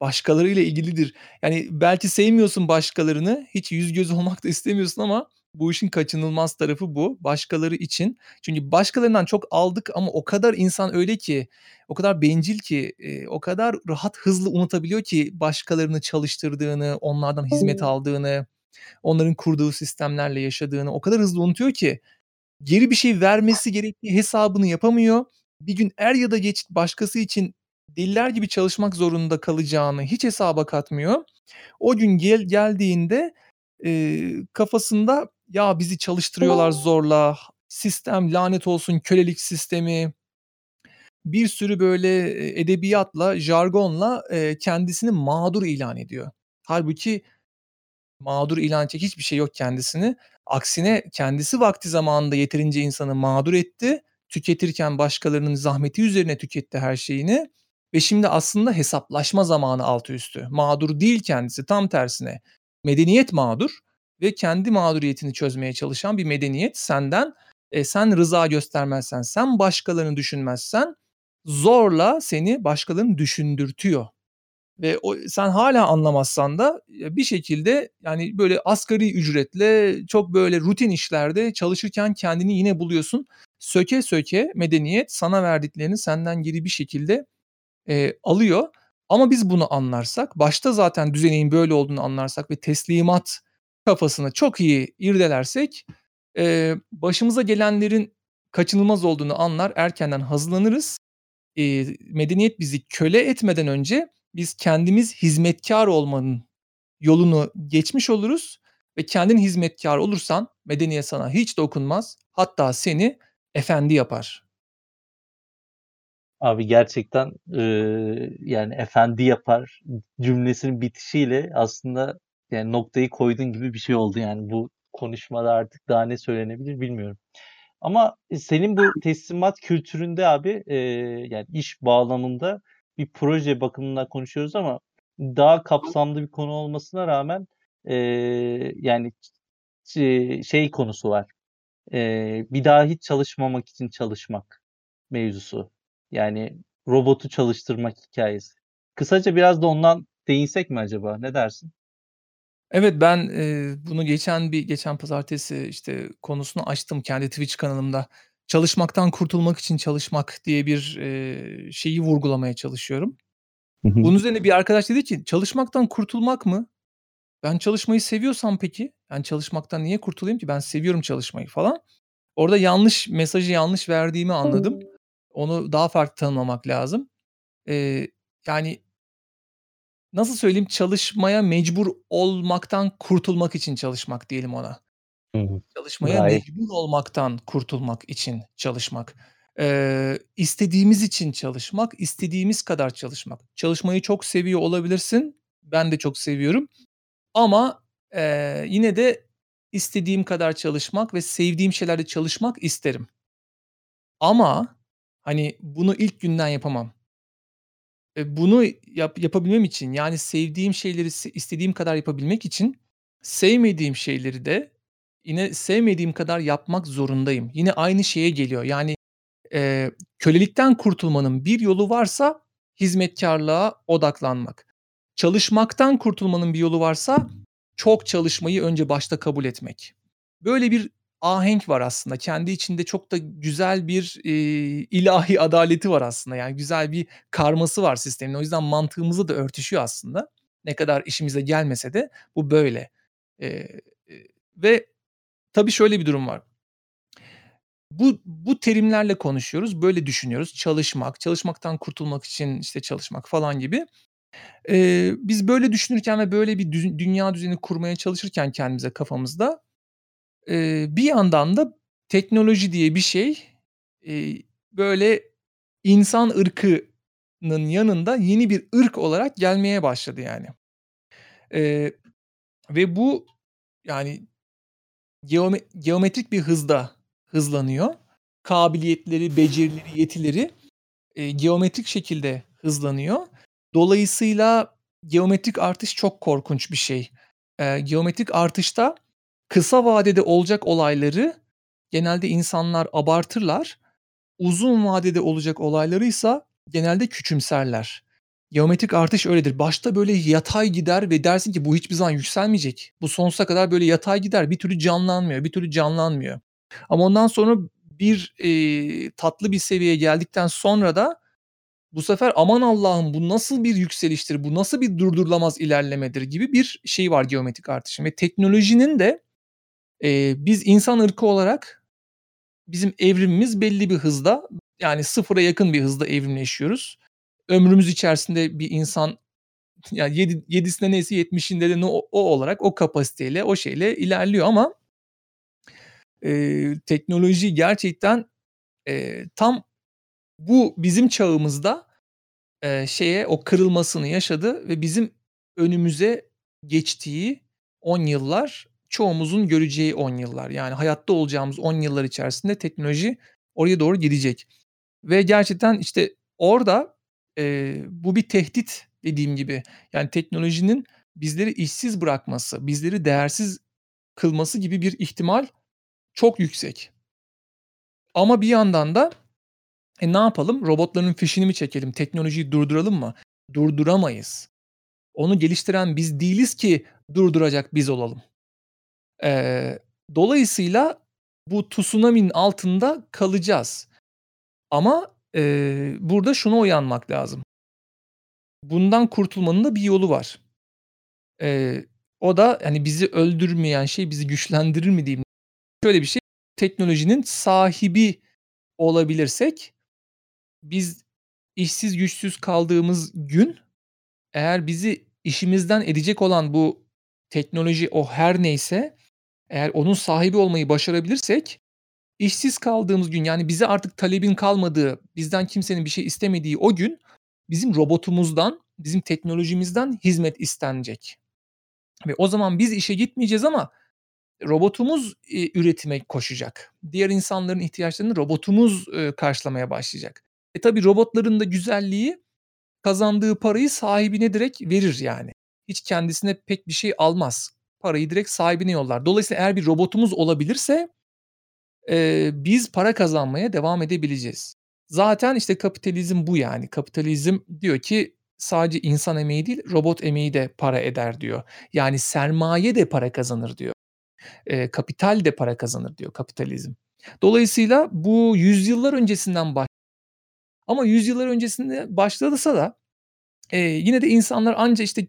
başkalarıyla ilgilidir. Yani, belki sevmiyorsun başkalarını, hiç yüz göz <laughs> olmak da istemiyorsun ama bu işin kaçınılmaz tarafı bu. Başkaları için. Çünkü başkalarından çok aldık ama o kadar insan öyle ki, o kadar bencil ki, eee, o kadar rahat, hızlı unutabiliyor ki başkalarını çalıştırdığını, onlardan hizmet aldığını, onların kurduğu sistemlerle yaşadığını o kadar hızlı unutuyor ki geri bir şey vermesi gerektiği hesabını yapamıyor. Bir gün er ya da geç başkası için deliler gibi çalışmak zorunda kalacağını hiç hesaba katmıyor. O gün gel geldiğinde, eee, kafasında "Ya, bizi çalıştırıyorlar zorla, sistem lanet olsun, kölelik sistemi." Bir sürü böyle, eee, edebiyatla, jargonla, eee, kendisini mağdur ilan ediyor. Hâlbuki mağdur ilan edecek hiçbir şey yok kendisini. Aksine kendisi vakti zamanında yeterince insanı mağdur etti. Tüketirken başkalarının zahmeti üzerine tüketti her şeyini ve şimdi aslında hesaplaşma zamanı altı üstü. Mağdur değil kendisi, tam tersine. Medeniyet mağdur ve kendi mağduriyetini çözmeye çalışan bir medeniyet senden, eee, sen rıza göstermezsen, sen başkalarını düşünmezsen zorla seni başkalarını düşündürtüyor. Ve o sen hâlâ anlamazsan da, eee, bir şekilde, yani, böyle asgari ücretle çok böyle rutin işlerde çalışırken kendini yine buluyorsun. Söke söke medeniyet sana verdiklerini senden geri bir şekilde, eee, alıyor. Ama biz bunu anlarsak, başta zaten düzeneğin böyle olduğunu anlarsak ve teslimat kafasını çok iyi irdelersek, eee, başımıza gelenlerin kaçınılmaz olduğunu anlar, erkenden hazırlanırız. Eee, medeniyet bizi köle etmeden önce biz kendimiz hizmetkâr olmanın yolunu geçmiş oluruz ve kendin hizmetkâr olursan medeniyet sana hiç dokunmaz. Hatta seni efendi yapar. Abi gerçekten, eee, yani, efendi yapar cümlesinin bitişiyle aslında, yani, noktayı koyduğun gibi bir şey oldu, yani. Bu konuşmada artık daha ne söylenebilir bilmiyorum. Ama, e, senin bu teslimat kültüründe abi, eee, yani iş bağlamında bir proje bakımından konuşuyoruz ama daha kapsamlı bir konu olmasına rağmen, eee, yani şey konusu var, eee, bir daha hiç çalışmamak için çalışmak mevzusu. Yani robotu çalıştırmak hikâyesi. Kısaca biraz da ondan değinsek mi acaba? Ne dersin? Evet, ben, eee, bunu geçen bir geçen pazartesi, işte, konusunu açtım kendi Twitch kanalımda. "Çalışmaktan kurtulmak için çalışmak." diye bir, eee, şeyi vurgulamaya çalışıyorum. Bunun üzerine bir arkadaş dedi ki, "Çalışmaktan kurtulmak mı? Ben çalışmayı seviyorsam peki, yani çalışmaktan niye kurtulayım ki? Ben seviyorum çalışmayı." falan. Orada yanlış, mesajı yanlış verdiğimi anladım. Onu daha farklı tanımlamak lazım. Eee, yani nasıl söyleyeyim, çalışmaya mecbur olmaktan kurtulmak için çalışmak diyelim ona. Hı hı. Çalışmaya Gayet mecbur olmaktan kurtulmak için çalışmak. Eee, istediğimiz için çalışmak, istediğimiz kadar çalışmak. Çalışmayı çok seviyor olabilirsin. Ben de çok seviyorum ama, eee, yine de istediğim kadar çalışmak ve sevdiğim şeylerde çalışmak isterim. Ama, hani, bunu ilk günden yapamam. Eee, bunu yap yapabilmem için, yani sevdiğim şeyleri istediğim kadar yapabilmek için sevmediğim şeyleri de yine sevmediğim kadar yapmak zorundayım. Yine aynı şeye geliyor. Yani, eee, kölelikten kurtulmanın bir yolu varsa hizmetkârlığa odaklanmak. Çalışmaktan kurtulmanın bir yolu varsa çok çalışmayı önce başta kabul etmek. Böyle bir ahenk var aslında. Kendi içinde çok da güzel bir, eee, ilahi adaleti var aslında. Yani güzel bir karması var sistemin. O yüzden mantığımızla da örtüşüyor aslında. Ne kadar işimize gelmese de bu böyle. Eee, eee, ve tabii şöyle bir durum var. Bu bu terimlerle konuşuyoruz, böyle düşünüyoruz. Çalışmak, çalışmaktan kurtulmak için, işte, çalışmak falan gibi. Eee, biz böyle düşünürken ve böyle bir düz dünya düzeni kurmaya çalışırken kendimize kafamızda, eee, bir yandan da teknoloji diye bir şey, eee, böyle insan ırkının yanında yeni bir ırk olarak gelmeye başladı yani. Eee, ve bu yani geome geometrik bir hızda hızlanıyor. Kabiliyetleri, becerileri, yetileri, eee, geometrik şekilde hızlanıyor. Dolayısıyla geometrik artış çok korkunç bir şey. Eee, geometrik artışta kısa vadede olacak olayları genelde insanlar abartırlar. Uzun vadede olacak olaylarıysa genelde küçümserler. Geometrik artış öyledir. Başta böyle yatay gider ve dersin ki bu hiçbir zaman yükselmeyecek. Bu sonsuza kadar böyle yatay gider. Bir türlü canlanmıyor, bir türlü canlanmıyor. Ama ondan sonra bir, eee, tatlı bir seviyeye geldikten sonra da bu sefer aman Allah'ım bu nasıl bir yükseliştir, bu nasıl bir durdurulamaz ilerlemedir gibi bir şey var geometrik artışın ve teknolojinin de, eee, biz insan ırkı olarak bizim evrimimiz belli bir hızda yani sıfıra yakın bir hızda evrimleşiyoruz. Ömrümüz içerisinde bir insan yani yedi yedisinde neyse yetmişinde de ne o o olarak o kapasiteyle, o şeyle ilerliyor ama eee, teknoloji gerçekten, eee, tam bu bizim çağımızda, eee, şeye, o kırılmasını yaşadı ve bizim önümüze geçtiği 10 yıllar çoğumuzun göreceği 10 yıllar. Yani hayatta olacağımız 10 yıllar içerisinde teknoloji oraya doğru gidecek ve gerçekten, işte, orada, eee, bu bir tehdit dediğim gibi. Yani teknolojinin bizleri işsiz bırakması, bizleri değersiz kılması gibi bir ihtimal çok yüksek. Ama bir yandan da, e, ne yapalım? Robotların fişini mi çekelim, teknolojiyi durduralım mı? Durduramayız. Onu geliştiren biz değiliz ki durduracak biz olalım. Eee, dolayısıyla bu tsunami'nin altında kalacağız. Ama, eee, burada şuna uyanmak lazım. Bundan kurtulmanın da bir yolu var. Eee, o da, hani, bizi öldürmeyen şey bizi güçlendirir mi diyeyim? Şöyle bir şey, teknolojinin sahibi olabilirsek biz işsiz güçsüz kaldığımız gün eğer bizi işimizden edecek olan bu teknoloji, o her neyse, eğer onun sahibi olmayı başarabilirsek işsiz kaldığımız gün, yani bize artık talebin kalmadığı, bizden kimsenin bir şey istemediği o gün bizim robotumuzdan, bizim teknolojimizden hizmet istenecek ve o zaman biz işe gitmeyeceğiz ama robotumuz, eee, üretime koşacak. Diğer insanların ihtiyaçlarını robotumuz, eee, karşılamaya başlayacak. E, tabii robotların da güzelliği kazandığı parayı sahibine direkt verir yani. Hiç kendisine pek bir şey almaz. Parayı direkt sahibine yollar. Dolayısıyla eğer bir robotumuz olabilirse, eee, biz para kazanmaya devam edebileceğiz. Zaten işte kapitalizm bu yani. Kapitalizm diyor ki sadece insan emeği değil, robot emeği de para eder diyor. Yani sermaye de para kazanır diyor. Eee, kapital de para kazanır diyor kapitalizm. Dolayısıyla bu yüzyıllar öncesinden baş ama yüzyıllar öncesinde başlasa da, eee, yine de insanlar anca işte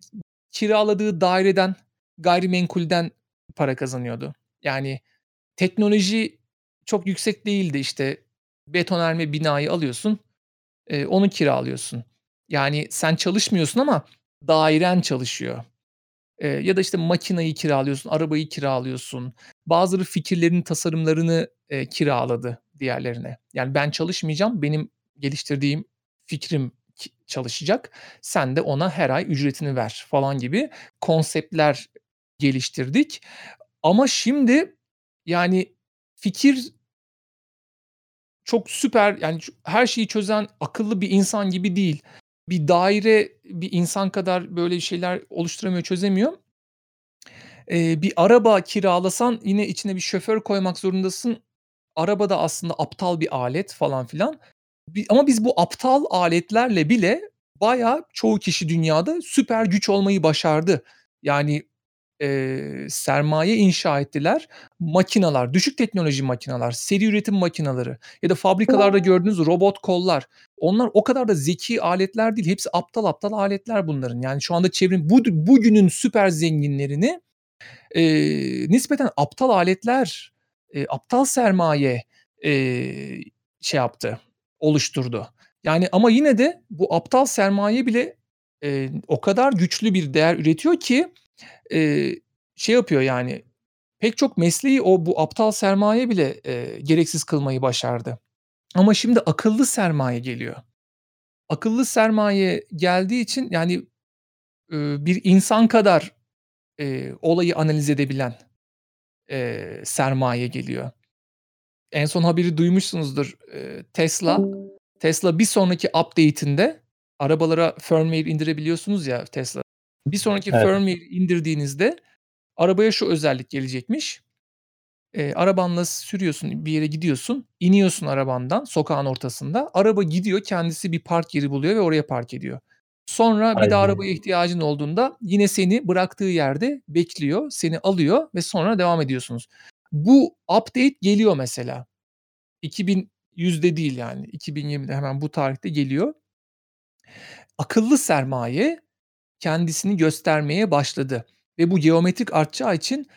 kiraladığı daireden, gayrimenkulden para kazanıyordu. Yani teknoloji çok yüksek değildi. İşte betonarme binayı alıyorsun, eee, onu kiralıyorsun. Yani sen çalışmıyorsun ama dairen çalışıyor. Eee, ya da işte makinayı kiralıyorsun, arabayı kiralıyorsun. Bazıları fikirlerin tasarımlarını, eee, kiraladı diğerlerine. Yani ben çalışmayacağım, benim geliştirdiğim fikrim çalışacak. Sen de ona her ay ücretini ver falan gibi konseptler geliştirdik. Ama şimdi yani fikir çok süper yani her şeyi çözen akıllı bir insan gibi değil. Bir daire bir insan kadar böyle şeyler oluşturamıyor, çözemiyor. Eee, bir araba kiralasan yine içine bir şoför koymak zorundasın. Araba da aslında aptal bir alet falan filan. Bi ama biz bu aptal aletlerle bile bayağı çoğu kişi dünyada süper güç olmayı başardı. Yani, eee, sermaye inşa ettiler. Makinalar, düşük teknoloji makinalar, seri üretim makinaları ya da fabrikalarda gördüğünüz robot kollar. Onlar o kadar da zeki aletler değil. Hepsi aptal aptal aletler bunların. Yani şu anda çevrim bud bugünün süper zenginlerini, eee, nispeten aptal aletler, eee, aptal sermaye, eee, şey yaptı, oluşturdu. Yani ama yine de bu aptal sermaye bile, eee, o kadar güçlü bir değer üretiyor ki, eee, şey yapıyor yani pek çok mesleği o bu aptal sermaye bile, eee, gereksiz kılmayı başardı. Ama şimdi akıllı sermaye geliyor. Akıllı sermaye geldiği için yani, ııı, bir insan kadar, eee, olayı analiz edebilen, eee, sermaye geliyor. En son haberi duymuşsunuzdur. Eee, Tesla Tesla bir sonraki update'inde arabalara firmware indirebiliyorsunuz ya Tesla. Bir sonraki Evet. firmware indirdiğinizde arabaya şu özellik gelecekmiş. Eee, arabanla sürüyorsun, bir yere gidiyorsun, iniyorsun arabandan sokağın ortasında. Araba gidiyor, kendisi bir park yeri buluyor ve oraya park ediyor. Sonra bir daha Aynen. arabaya ihtiyacın olduğunda yine seni bıraktığı yerde bekliyor, seni alıyor ve sonra devam ediyorsunuz. Bu update geliyor mesela. 2100'de değil yani 2020'de hemen bu tarihte geliyor. Akıllı sermaye kendisini göstermeye başladı ve bu geometrik artacağı için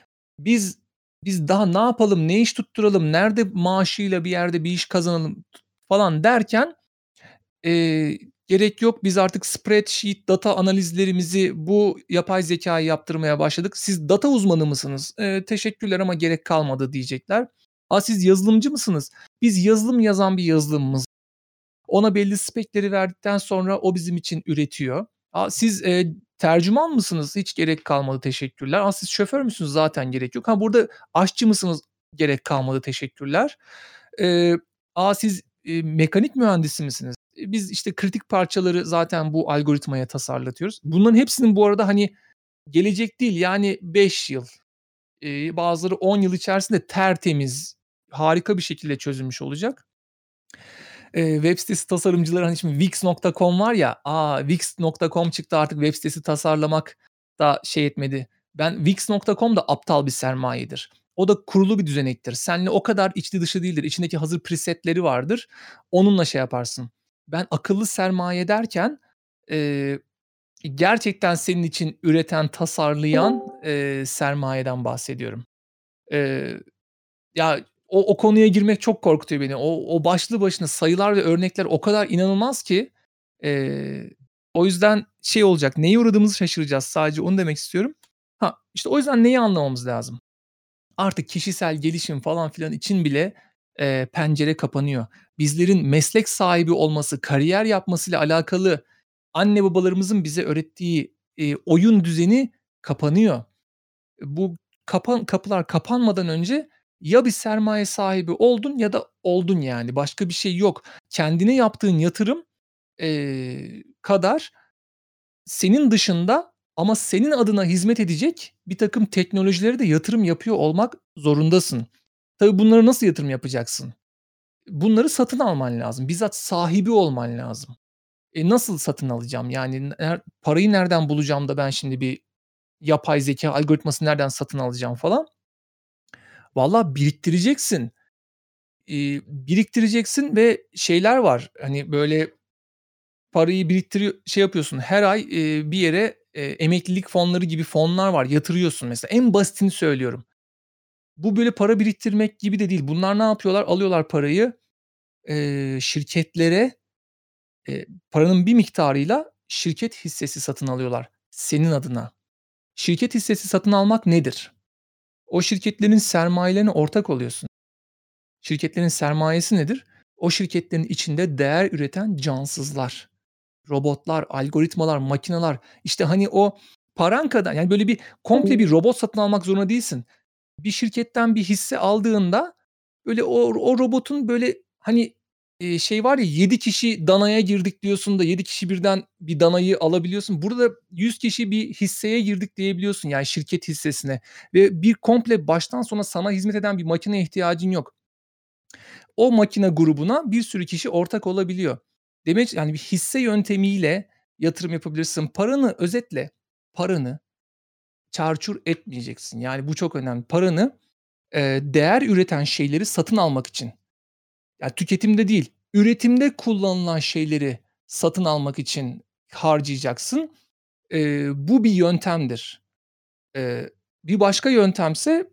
biz biz daha ne yapalım, ne iş tutturalım, nerede maaşıyla bir yerde bir iş kazanalım falan derken, eee, gerek yok biz artık spreadsheet, data analizlerimizi bu yapay zekâya yaptırmaya başladık. Siz data uzmanı mısınız? Eee, teşekkürler ama gerek kalmadı diyecekler. A, siz yazılımcı mısınız? Biz yazılım yazan bir yazılımımız. Ona belli spek'leri verdikten sonra o bizim için üretiyor. Siz, eee, tercüman mısınız? Hiç gerek kalmadı teşekkürler. A, siz şoför müsünüz? Zaten gerek yok. Ha, burada aşçı mısınız? Gerek kalmadı teşekkürler. Eee, a, siz, eee, mekanik mühendisi misiniz? E, biz işte kritik parçaları zaten bu algoritmaya tasarlatıyoruz. Bunların hepsinin bu arada hani gelecek değil yani 5 yıl, eee, bazıları 10 yıl içerisinde tertemiz, harika bir şekilde çözülmüş olacak. Eee, web sitesi tasarımcıları hani şimdi Wix.com var ya, a, Wix.com çıktı artık web sitesi tasarlamak da şey etmedi. Ben Wix.com da aptal bir sermayedir. O da kurulu bir düzenektir. Seninle o kadar içli dışı değildir. İçindeki hazır preset'leri vardır. Onunla şey yaparsın. Ben akıllı sermaye derken, eee, gerçekten senin için üreten, tasarlayan, eee, sermayeden bahsediyorum. Eee, ya o o konuya girmek çok korkutuyor beni. O o başlı başına sayılar ve örnekler o kadar inanılmaz ki, eee, o yüzden şey olacak, neye uğradığımızı şaşıracağız sadece onu demek istiyorum. Ha, işte o yüzden neyi anlamamız lazım? Artık kişisel gelişim falan filan için bile, eee, pencere kapanıyor. Bizlerin meslek sahibi olması, kariyer yapmasıyla alakalı anne babalarımızın bize öğrettiği, eee, oyun düzeni kapanıyor. Bu kapan kapılar kapanmadan önce ya bir sermaye sahibi oldun ya da oldun yani. Başka bir şey yok. Kendine yaptığın yatırım, eee, kadar senin dışında ama senin adına hizmet edecek bir takım teknolojilere de yatırım yapıyor olmak zorundasın. Tabii bunları nasıl yatırım yapacaksın? Bunları satın alman lazım. Bizzat sahibi olman lazım. E, nasıl satın alacağım? Yani ner parayı nereden bulacağım da ben şimdi bir yapay zeka algoritması nereden satın alacağım falan? Valla biriktireceksin. İii, biriktireceksin ve şeyler var, hani, böyle parayı biriktiriyor şey yapıyorsun, her ay, eee, bir yere, eee, emeklilik fonları gibi fonlar var, yatırıyorsun mesela. En basitini söylüyorum. Bu böyle para biriktirmek gibi de değil. Bunlar ne yapıyorlar? Alıyorlar parayı, eee, şirketlere, eee, paranın bir miktarıyla şirket hissesi satın alıyorlar senin adına. Şirket hissesi satın almak nedir? O şirketlerin sermayelerine ortak oluyorsun. Şirketlerin sermayesi nedir? O şirketlerin içinde değer üreten cansızlar, robotlar, algoritmalar, makineler. İşte, hani, o paran kadar yani, böyle bir komple bir robot satın almak zorunda değilsin. Bir şirketten bir hisse aldığında, böyle, o o robotun, böyle, hani, şey var ya, 7 kişi danaya girdik diyorsun da 7 kişi birden bir danayı alabiliyorsun. Burada 100 kişi bir hisseye girdik diyebiliyorsun, yani, şirket hissesine ve bir komple baştan sona sana hizmet eden bir makineye ihtiyacın yok. O makine grubuna bir sürü kişi ortak olabiliyor. Demek yani, bir hisse yöntemiyle yatırım yapabilirsin. Paranı özetle paranı çarçur etmeyeceksin. Yani, bu çok önemli. Paranı, eee, değer üreten şeyleri satın almak için, ya, tüketimde değil, üretimde kullanılan şeyleri satın almak için harcayacaksın. Eee, bu bir yöntemdir. Eee, bir başka yöntemse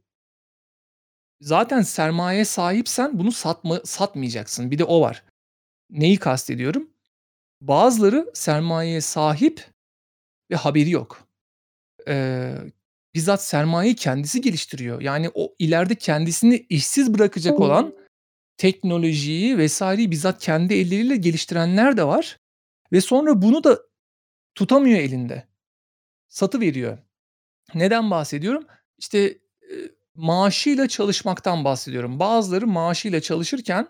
zaten sermayeye sahipsen bunu satma satmayacaksın. Bir de o var. Neyi kastediyorum? Bazıları sermayeye sahip ve haberi yok. Eee, bizzat sermayeyi kendisi geliştiriyor. Yani, o ileride kendisini işsiz bırakacak olan teknolojiyi vs.'yi bizzat kendi elleriyle geliştirenler de var ve sonra bunu da tutamıyor elinde. Satıveriyor. Neden bahsediyorum? İşte, eee, maaşıyla çalışmaktan bahsediyorum. Bazıları maaşıyla çalışırken,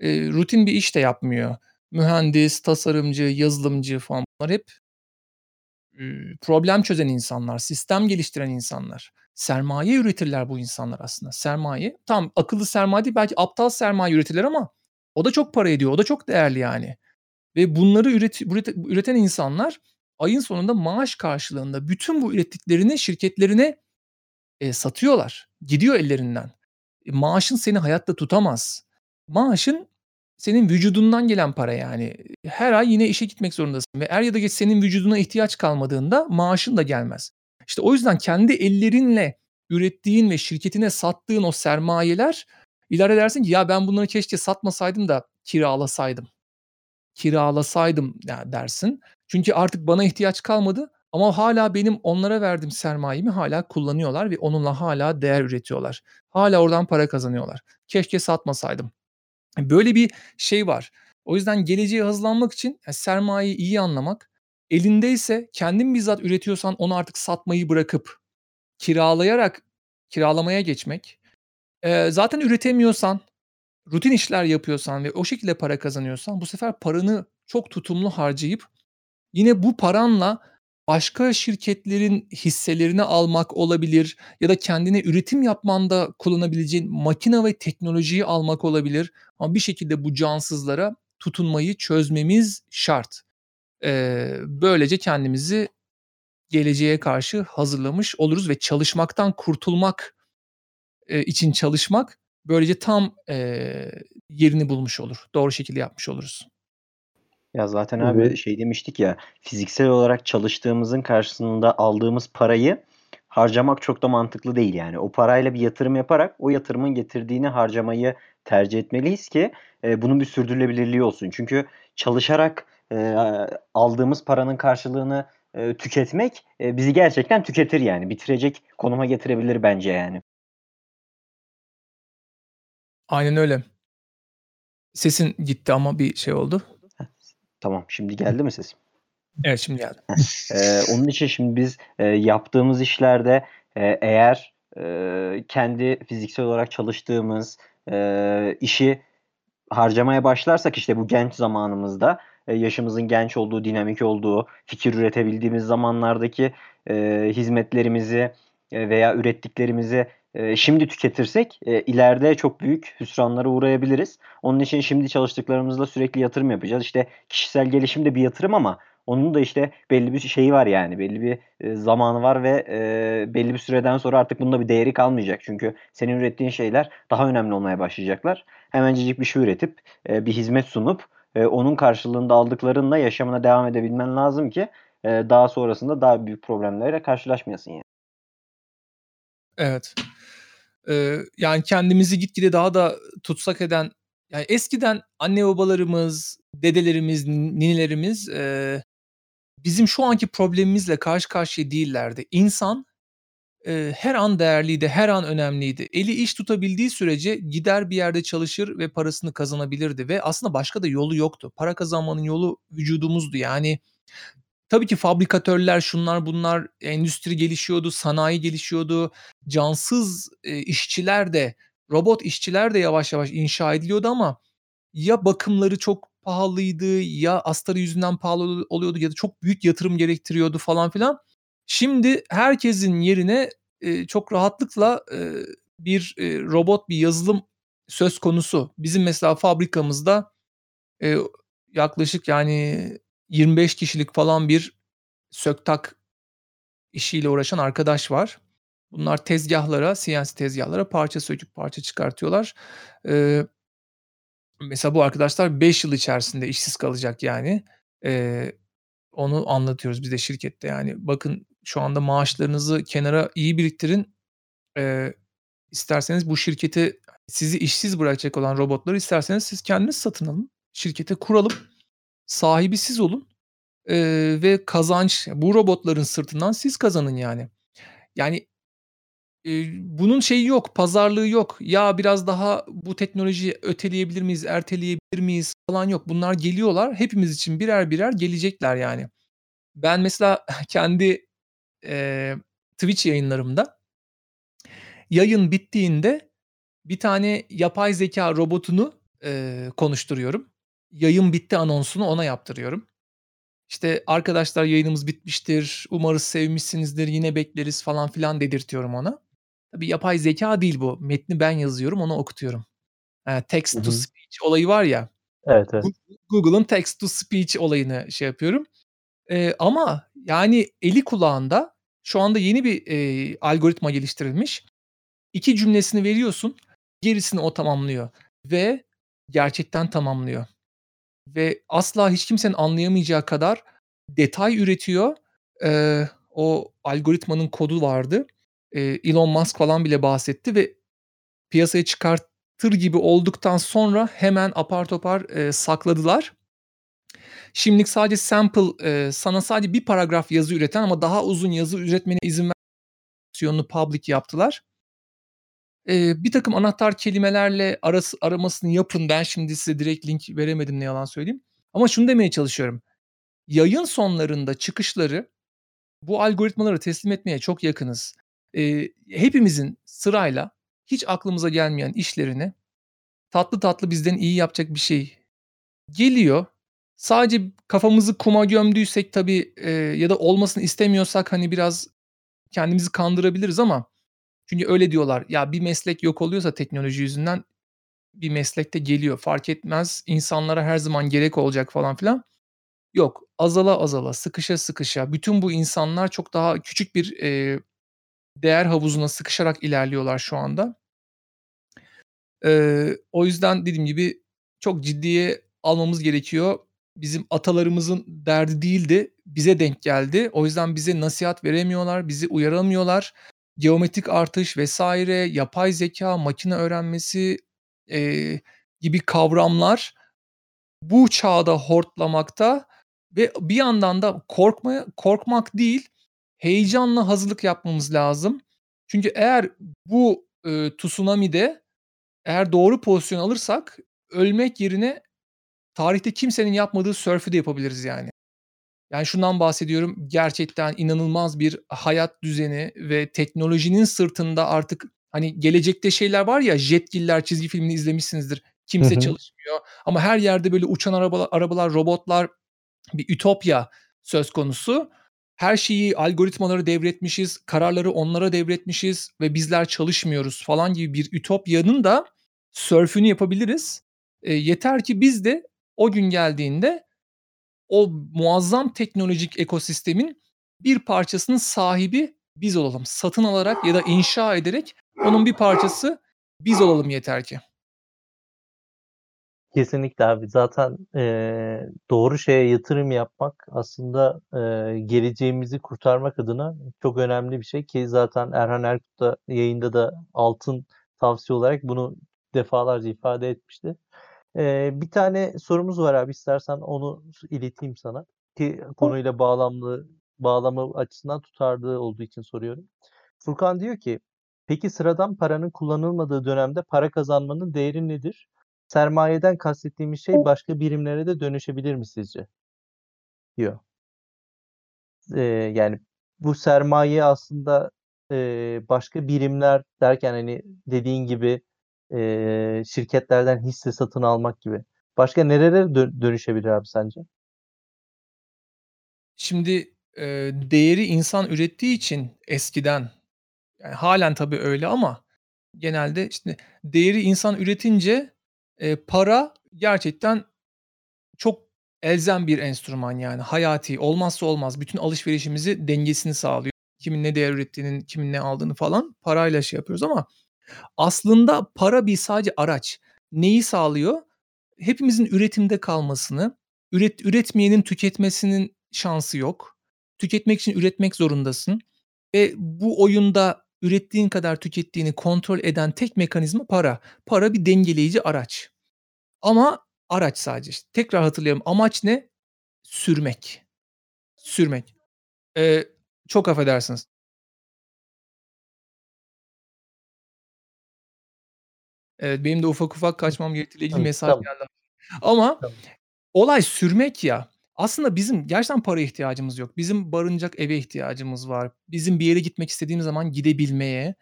eee, rutin bir iş de yapmıyor. Mühendis, tasarımcı, yazılımcı falan bunlar hep problem çözen insanlar, sistem geliştiren insanlar. Sermaye üretirler bu insanlar aslında. Sermaye, tamam akıllı sermaye değil, belki aptal sermaye üretirler ama o da çok para ediyor, o da çok değerli yani ve bunları üreti ürete üreten insanlar ayın sonunda maaş karşılığında bütün bu ürettiklerini şirketlerine, eee, satıyorlar. Gidiyor ellerinden. E, maaşın seni hayatta tutamaz. Maaşın senin vücudundan gelen para yani. Her ay yine işe gitmek zorundasın ve er ya da geç senin vücuduna ihtiyaç kalmadığında maaşın da gelmez. İşte, o yüzden kendi ellerinle ürettiğin ve şirketine sattığın o sermayeler ileride dersin ki ya ben bunları keşke satmasaydım da kiralasaydım. Kiralasaydım dersin. Çünkü artık bana ihtiyaç kalmadı ama hâlâ benim onlara verdiğim sermayemi hâlâ kullanıyorlar ve onunla hâlâ değer üretiyorlar. Hâlâ oradan para kazanıyorlar. Keşke satmasaydım. Böyle bir şey var. O yüzden geleceğe hazırlanmak için ya sermayeyi iyi anlamak, elindeyse kendin bizzat üretiyorsan onu artık satmayı bırakıp kiralayarak kiralamaya geçmek. Eee, zaten üretemiyorsan, rutin işler yapıyorsan ve o şekilde para kazanıyorsan bu sefer paranı çok tutumlu harcayıp yine bu paranla başka şirketlerin hisselerini almak olabilir ya da kendine üretim yapmanda kullanabileceğin makine ve teknolojiyi almak olabilir ama bir şekilde bu cansızlara tutunmayı çözmemiz şart. Eee, böylece kendimizi geleceğe karşı hazırlamış oluruz ve çalışmaktan kurtulmak, eee, için çalışmak böylece tam, eee, yerini bulmuş olur. Doğru şekilde yapmış oluruz. Ya, zaten abi Evet. şey demiştik ya, fiziksel olarak çalıştığımızın karşılığında aldığımız parayı harcamak çok da mantıklı değil yani. O parayla bir yatırım yaparak o yatırımın getirdiğini harcamayı tercih etmeliyiz ki, eee, bunun bir sürdürülebilirliği olsun. Çünkü çalışarak, eee, aldığımız paranın karşılığını, eee, tüketmek, eee, bizi gerçekten tüketir yani. Bitirecek konuma getirebilir bence yani. Aynen öyle. Sesin gitti ama bir şey oldu. Tamam, şimdi geldi mi sesim? Evet, şimdi geldi. Eee, onun için şimdi biz, eee, yaptığımız işlerde, eee, eğer eee, kendi fiziksel olarak çalıştığımız, eee, işi harcamaya başlarsak işte bu genç zamanımızda, eee, yaşımızın genç olduğu, dinamik olduğu, fikir üretebildiğimiz zamanlardaki, eee, hizmetlerimizi, eee, veya ürettiklerimizi, eee, şimdi tüketirsek, eee, ileride çok büyük hüsranlara uğrayabiliriz. Onun için şimdi çalıştıklarımızla sürekli yatırım yapacağız. İşte kişisel gelişim de bir yatırım ama onun da işte belli bir şeyi var yani, belli bir, eee, zamanı var ve, eee, belli bir süreden sonra artık bunun da bir değeri kalmayacak. Çünkü senin ürettiğin şeyler daha önemli olmaya başlayacaklar. Hemencecik bir şey üretip, bir hizmet sunup, onun karşılığında aldıklarınla yaşamına devam edebilmen lazım ki, daha sonrasında daha büyük problemlerle karşılaşmayasın yani. Evet. Yani kendimizi gitgide daha da tutsak eden yani eskiden anne babalarımız, dedelerimiz, ninelerimiz, eee, bizim şu anki problemimizle karşı karşıya değillerdi. İnsan, eee, her an değerliydi, her an önemliydi. Eli iş tutabildiği sürece gider bir yerde çalışır ve parasını kazanabilirdi ve aslında başka da yolu yoktu. Para kazanmanın yolu vücudumuzdu. Yani tabii ki fabrikatörler, şunlar bunlar, endüstri gelişiyordu, sanayi gelişiyordu. Cansız, eee, işçiler de, robot işçiler de yavaş yavaş inşa ediliyordu ama ya bakımları çok pahalıydı ya astarı yüzünden pahalı oluyordu ya da çok büyük yatırım gerektiriyordu falan filan. Şimdi herkesin yerine, eee, çok rahatlıkla, eee, bir, eee, robot, bir yazılım söz konusu. Bizim mesela fabrikamızda, eee, yaklaşık yani 25 kişilik falan bir sök-tak işiyle uğraşan arkadaş var. Bunlar tezgâhlara, CNC tezgâhlara parça söküp parça çıkartıyorlar. Eee mesela bu arkadaşlar 5 yıl içerisinde işsiz kalacak yani. Eee, onu anlatıyoruz biz de şirkette yani. Bakın şu anda maaşlarınızı kenara iyi biriktirin. Eee, isterseniz bu şirketi sizi işsiz bırakacak olan robotları isterseniz siz kendiniz satın alın. Şirketi kuralım. Sahibi siz olun, eee, ve kazanç bu robotların sırtından siz kazanın yani. Yani, eee, bunun şeyi yok, pazarlığı yok. Ya biraz daha bu teknolojiyi öteleyebilir miyiz, erteleyebilir miyiz falan yok. Bunlar geliyorlar. Hepimiz için birer birer gelecekler yani. Ben mesela <laughs> kendi, eee, Twitch yayınlarımda yayın bittiğinde bir tane yapay zekâ robotunu, eee, konuşturuyorum. Yayın bitti anonsunu ona yaptırıyorum. İşte, "Arkadaşlar yayınımız bitmiştir, umarız sevmişsinizdir, yine bekleriz." falan filan dedirtiyorum ona. Tabii yapay zekâ değil bu. Metni ben yazıyorum, ona okutuyorum. Hı text to speech olayı var ya, Evet, evet. Goog Google'ın text to speech olayını şey yapıyorum. Eee, ama yani eli kulağında şu anda yeni bir, eee, algoritma geliştirilmiş. 2 cümlesini veriyorsun, gerisini o tamamlıyor ve gerçekten tamamlıyor ve asla hiç kimsenin anlayamayacağı kadar detay üretiyor. Eee, o algoritmanın kodu vardı. Eee, Elon Musk falan bile bahsetti ve piyasaya çıkartır gibi olduktan sonra hemen apar topar, eee, sakladılar. Şimdilik sadece sample, eee, sana sadece bir paragraf yazı üreten ama daha uzun yazı üretmene izin ver public yaptılar. Eee, birtakım anahtar kelimelerle arası aramasını yapın. Ben şimdi size direkt link veremedim ne yalan söyleyeyim. Ama şunu demeye çalışıyorum. Yayın sonlarında çıkışları bu algoritmalara teslim etmeye çok yakınız. Eee, hepimizin sırayla hiç aklımıza gelmeyen işlerini tatlı tatlı bizden iyi yapacak bir şey geliyor. Sadece kafamızı kuma gömdüysek tabii, eee, ya da olmasını istemiyorsak, hani, biraz kendimizi kandırabiliriz ama çünkü öyle diyorlar, ya bir meslek yok oluyorsa teknoloji yüzünden bir meslek de geliyor. Fark etmez, insanlara her zaman gerek olacak falan filan. Yok, azala azala, sıkışa sıkışa bütün bu insanlar çok daha küçük bir, eee, değer havuzuna sıkışarak ilerliyorlar şu anda. Eee, o yüzden dediğim gibi çok ciddiye almamız gerekiyor. Bizim atalarımızın derdi değildi, bize denk geldi. O yüzden bize nasihat veremiyorlar, bizi uyaramıyorlar. Geometrik artış vs. yapay zekâ, makine öğrenmesi, eee, gibi kavramlar bu çağda hortlamakta ve bir yandan da korkmaya korkmak değil, heyecanla hazırlık yapmamız lazım. Çünkü eğer bu, ııı, tsunami'de eğer doğru pozisyon alırsak ölmek yerine tarihte kimsenin yapmadığı sörfü de yapabiliriz yani. Yani şundan bahsediyorum, gerçekten inanılmaz bir hayat düzeni ve teknolojinin sırtında artık hani gelecekte şeyler var ya Jetgiller çizgi filmini izlemişsinizdir. Kimse Hı hı. çalışmıyor ama her yerde böyle uçan arabalar, arabalar, robotlar bir ütopya söz konusu. Her şeyi algoritmaları devretmişiz, kararları onlara devretmişiz ve bizler çalışmıyoruz falan gibi bir ütopyanın da sörfünü yapabiliriz. Eee, yeter ki biz de o gün geldiğinde o muazzam teknolojik ekosistemin bir parçasının sahibi biz olalım. Satın alarak ya da inşa ederek onun bir parçası biz olalım yeter ki. Kesinlikle abi. Zaten, eee, doğru şeye yatırım yapmak aslında, eee, geleceğimizi kurtarmak adına çok önemli bir şey ki zaten Erhan Erkut da yayında da altın tavsiye olarak bunu defalarca ifade etmişti. Eee, bir tane sorumuz var abi istersen onu ileteyim sana ki konuyla bağlamlı bağlama açısından tutarlı olduğu için soruyorum. Furkan diyor ki, "Peki sıradan paranın kullanılmadığı dönemde para kazanmanın değeri nedir? Sermayeden kastettiğimiz şey başka birimlere de dönüşebilir mi sizce?" diyor. Eee, yani bu sermaye aslında, eee, başka birimler derken, hani, dediğin gibi, eee, şirketlerden hisse satın almak gibi. Başka nerelere dö dönüşebilir abi sence? Şimdi, eee, değeri insan ürettiği için eskiden, yani hâlen tabii öyle ama genelde, işte, değeri insan üretince, eee, para gerçekten çok elzem bir enstrüman yani hayati, olmazsa olmaz. Bütün alışverişimizi dengesini sağlıyor. Kimin ne değer ürettiğinin, kimin ne aldığını falan parayla şey yapıyoruz ama aslında para bir sadece araç. Neyi sağlıyor? Hepimizin üretimde kalmasını, üret üretmeyenin tüketmesinin şansı yok. Tüketmek için üretmek zorundasın ve bu oyunda ürettiğin kadar tükettiğini kontrol eden tek mekanizma para. Para bir dengeleyici araç ama araç sadece. Tekrar hatırlayalım, amaç ne? Sürmek. Sürmek. Eee, çok affedersiniz. Evet, benim de ufak ufak kaçmam gerektiğiyle ilgili Hıh, mesaj tamam. geldi. Ama Tamam. olay sürmek ya. Aslında bizim gerçekten paraya ihtiyacımız yok. Bizim barınacak eve ihtiyacımız var. Bizim bir yere gitmek istediğimiz zaman gidebilmeye,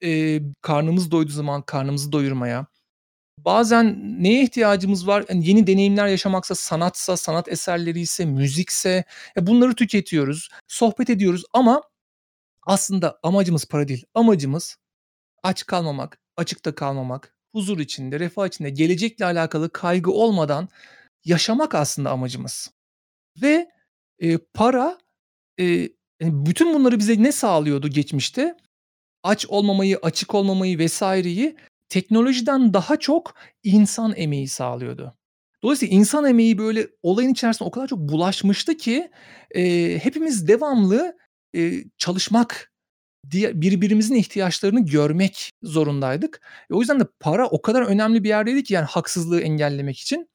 eee, karnımız doyduğu zaman karnımızı doyurmaya. Bazen neye ihtiyacımız var? Hani yeni deneyimler yaşamaksa, sanatsa, sanat eserleriyse, müzikse, e, bunları tüketiyoruz, sohbet ediyoruz ama aslında amacımız para değil. Amacımız aç kalmamak, açıkta kalmamak, huzur içinde, refah içinde, gelecekle alakalı kaygı olmadan yaşamak aslında amacımız. Ve, eee, para, hani bütün bunları bize ne sağlıyordu geçmişte? Aç olmamayı, açık olmamayı vs.'yi teknolojiden daha çok insan emeği sağlıyordu. Dolayısıyla insan emeği böyle olayın içerisine o kadar çok bulaşmıştı ki, eee, hepimiz devamlı, eee, çalışmak, birbirimizin ihtiyaçlarını görmek zorundaydık. E, o yüzden de para o kadar önemli bir yerdeydi ki yani haksızlığı engellemek için.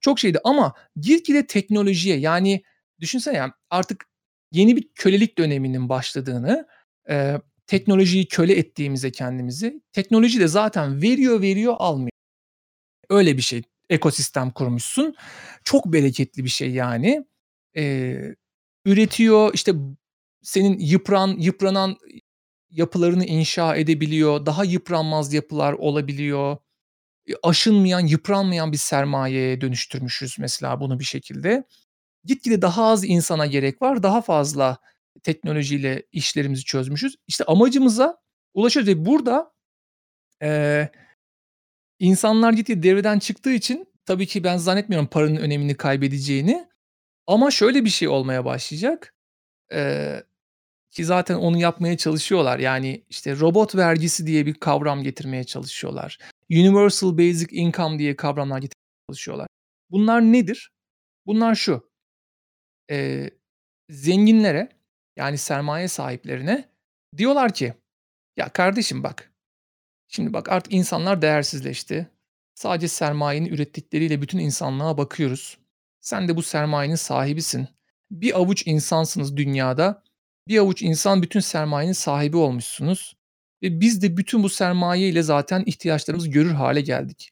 Çok şeydi ama gitgide teknolojiye yani düşünsene ya artık yeni bir kölelik döneminin başladığını, eee, teknolojiyi köle ettiğimize kendimizi, teknoloji de zaten veriyor, veriyor, almıyor. Öyle bir şey. Ekosistem kurmuşsun. Çok bereketli bir şey yani. Eee, üretiyor, işte, senin yıpran yıpranan yapılarını inşa edebiliyor. Daha yıpranmaz yapılar olabiliyor. E, aşınmayan, yıpranmayan bir sermayeye dönüştürmüşüz mesela bunu bir şekilde. Gitgide daha az insana gerek var. Daha fazla teknolojiyle işlerimizi çözmüşüz. İşte amacımıza ulaşıyoruz ve burada, eee, insanlar gitgide devreden çıktığı için tabii ki ben zannetmiyorum paranın önemini kaybedeceğini ama şöyle bir şey olmaya başlayacak. Eee, ki zaten onu yapmaya çalışıyorlar. Yani, işte, robot vergisi diye bir kavram getirmeye çalışıyorlar. Universal Basic Income diye kavramlar getirmeye çalışıyorlar. Bunlar nedir? Bunlar şu: Eee, zenginlere, yani sermaye sahiplerine diyorlar ki, "Ya kardeşim bak, şimdi bak artık insanlar değersizleşti. Sadece sermayenin ürettikleriyle bütün insanlığa bakıyoruz. Sen de bu sermayenin sahibisin. Bir avuç insansınız dünyada. Bir avuç insan bütün sermayenin sahibi olmuşsunuz ve biz de bütün bu sermayeyle zaten ihtiyaçlarımızı görür hâle geldik.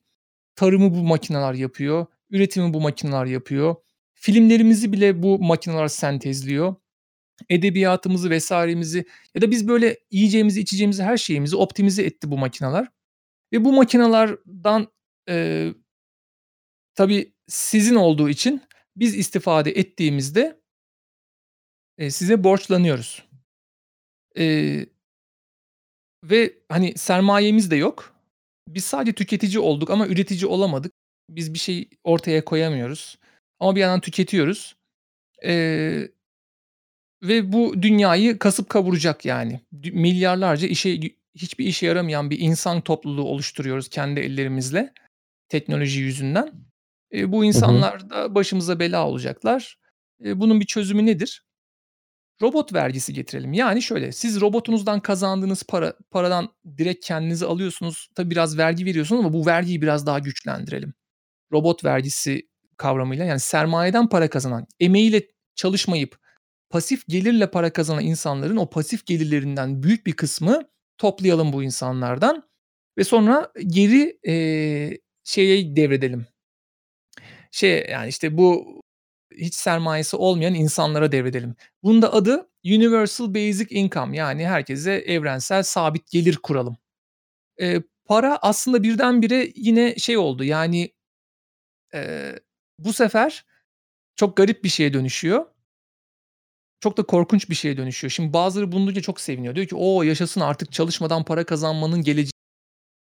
Tarımı bu makineler yapıyor, üretimi bu makineler yapıyor, Filmlerimizi bile bu makineler sentezliyor. Edebiyatımızı vs.'mizi ya da biz böyle yiyeceğimizi, içeceğimizi, her şeyimizi optimize etti bu makineler ve bu makinalardan, eee, tabii sizin olduğu için biz istifade ettiğimizde eee, size borçlanıyoruz. Eee ve, hani, sermayemiz de yok. Biz sadece tüketici olduk ama üretici olamadık. Biz bir şey ortaya koyamıyoruz ama bir yandan tüketiyoruz. Eee, ve bu dünyayı kasıp kavuracak yani. Milyarlarca işe hiçbir işe yaramayan bir insan topluluğu oluşturuyoruz kendi ellerimizle teknoloji yüzünden. Eee, bu insanlar da başımıza bela olacaklar. Eee, bunun bir çözümü nedir? Robot vergisi getirelim. Yani şöyle, siz robotunuzdan kazandığınız para paradan direkt kendinize alıyorsunuz. Tabii biraz vergi veriyorsunuz ama bu vergiyi biraz daha güçlendirelim. Robot vergisi kavramıyla, yani sermayeden para kazanan, emeğiyle çalışmayıp pasif gelirle para kazanan insanların o pasif gelirlerinden büyük bir kısmı toplayalım bu insanlardan ve sonra geri, eee, şeye devredelim. Şeye, yani, işte, bu hiç sermayesi olmayan insanlara devredelim. Bunun da adı Universal Basic Income yani herkese evrensel sabit gelir kuralım. Eee, para aslında birdenbire yine şey oldu, yani, eee, bu sefer çok garip bir şeye dönüşüyor. Çok da korkunç bir şeye dönüşüyor. Şimdi bazıları bunu çok seviniyor. Diyor ki, "O, yaşasın artık çalışmadan para kazanmanın geleceği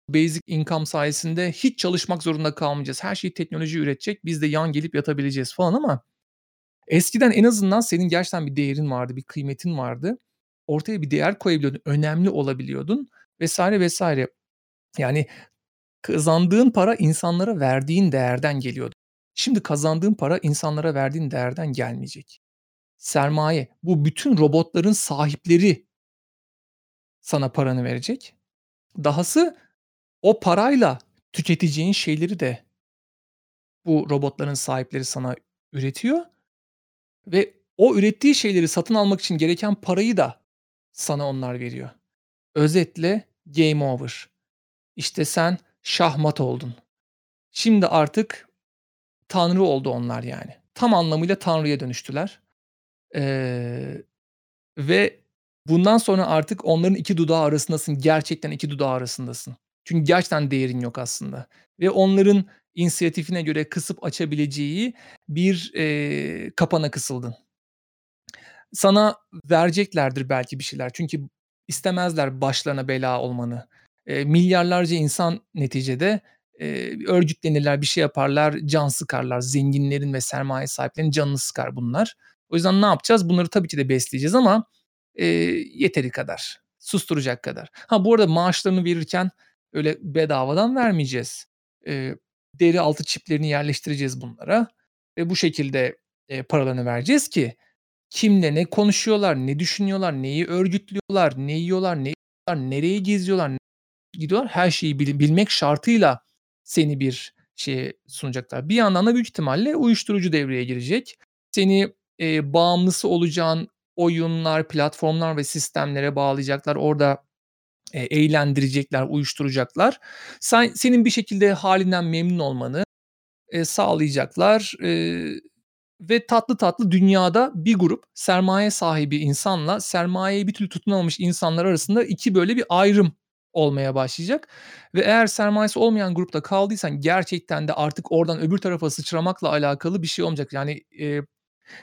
basic income sayesinde hiç çalışmak zorunda kalmayacağız. Her şeyi teknoloji üretecek. Biz de yan gelip yatabileceğiz." falan ama eskiden en azından senin gerçekten bir değerin vardı, bir kıymetin vardı. Ortaya bir değer koyabiliyordun, önemli olabiliyordun vs. vs. Yani kazandığın para insanlara verdiğin değerden geliyordu. Şimdi kazandığın para insanlara verdiğin değerden gelmeyecek. Sermaye, bu bütün robotların sahipleri sana paranı verecek. Dahası o parayla tüketeceğin şeyleri de bu robotların sahipleri sana üretiyor ve o ürettiği şeyleri satın almak için gereken parayı da sana onlar veriyor. Özetle game over. İşte sen şahmat oldun. Şimdi artık tanrı oldu onlar yani. Tam anlamıyla tanrıya dönüştüler. Eee, ve bundan sonra artık onların iki dudağı arasındasın. Gerçekten iki dudağı arasındasın. Çünkü gerçekten değerin yok aslında ve onların inisiyatifine göre kısıp açabileceği bir, eee, kapana kısıldın. Sana vereceklerdir belki bir şeyler çünkü istemezler başlarına bela olmanı. Eee, milyarlarca insan neticede, eee, örgütlenirler, bir şey yaparlar, can sıkarlar. Zenginlerin ve sermaye sahiplerinin canını sıkar bunlar. O yüzden ne yapacağız? Bunları tabii ki de besleyeceğiz ama, eee, yeteri kadar, susturacak kadar. Ha, bu arada maaşlarını verirken öyle bedavadan vermeyeceğiz. Eee, deri altı çiplerini yerleştireceğiz bunlara ve bu şekilde, eee, paralarını vereceğiz ki kimle ne konuşuyorlar, ne düşünüyorlar, neyi örgütlüyorlar, ne yiyorlar, ne içiyorlar, nereye geziyorlar, nereye gidiyorlar, her şeyi bil bilmek şartıyla seni bir şeye sunacaklar. Bir yandan da büyük ihtimalle uyuşturucu devreye girecek. Seni, eee, bağımlısı olacağın oyunlar, platformlar ve sistemlere bağlayacaklar. Orada, eee, eğlendirecekler, uyuşturacaklar. Sen senin bir şekilde hâlinden memnun olmanı, eee, sağlayacaklar, eee, ve tatlı tatlı dünyada bir grup sermaye sahibi insanla sermayeye bir türlü tutunamamış insanlar arasında 2 böyle bir ayrım olmaya başlayacak ve eğer sermayesi olmayan grupta kaldıysan gerçekten de artık oradan öbür tarafa sıçramakla alakalı bir şey olmayacak. Yani, eee,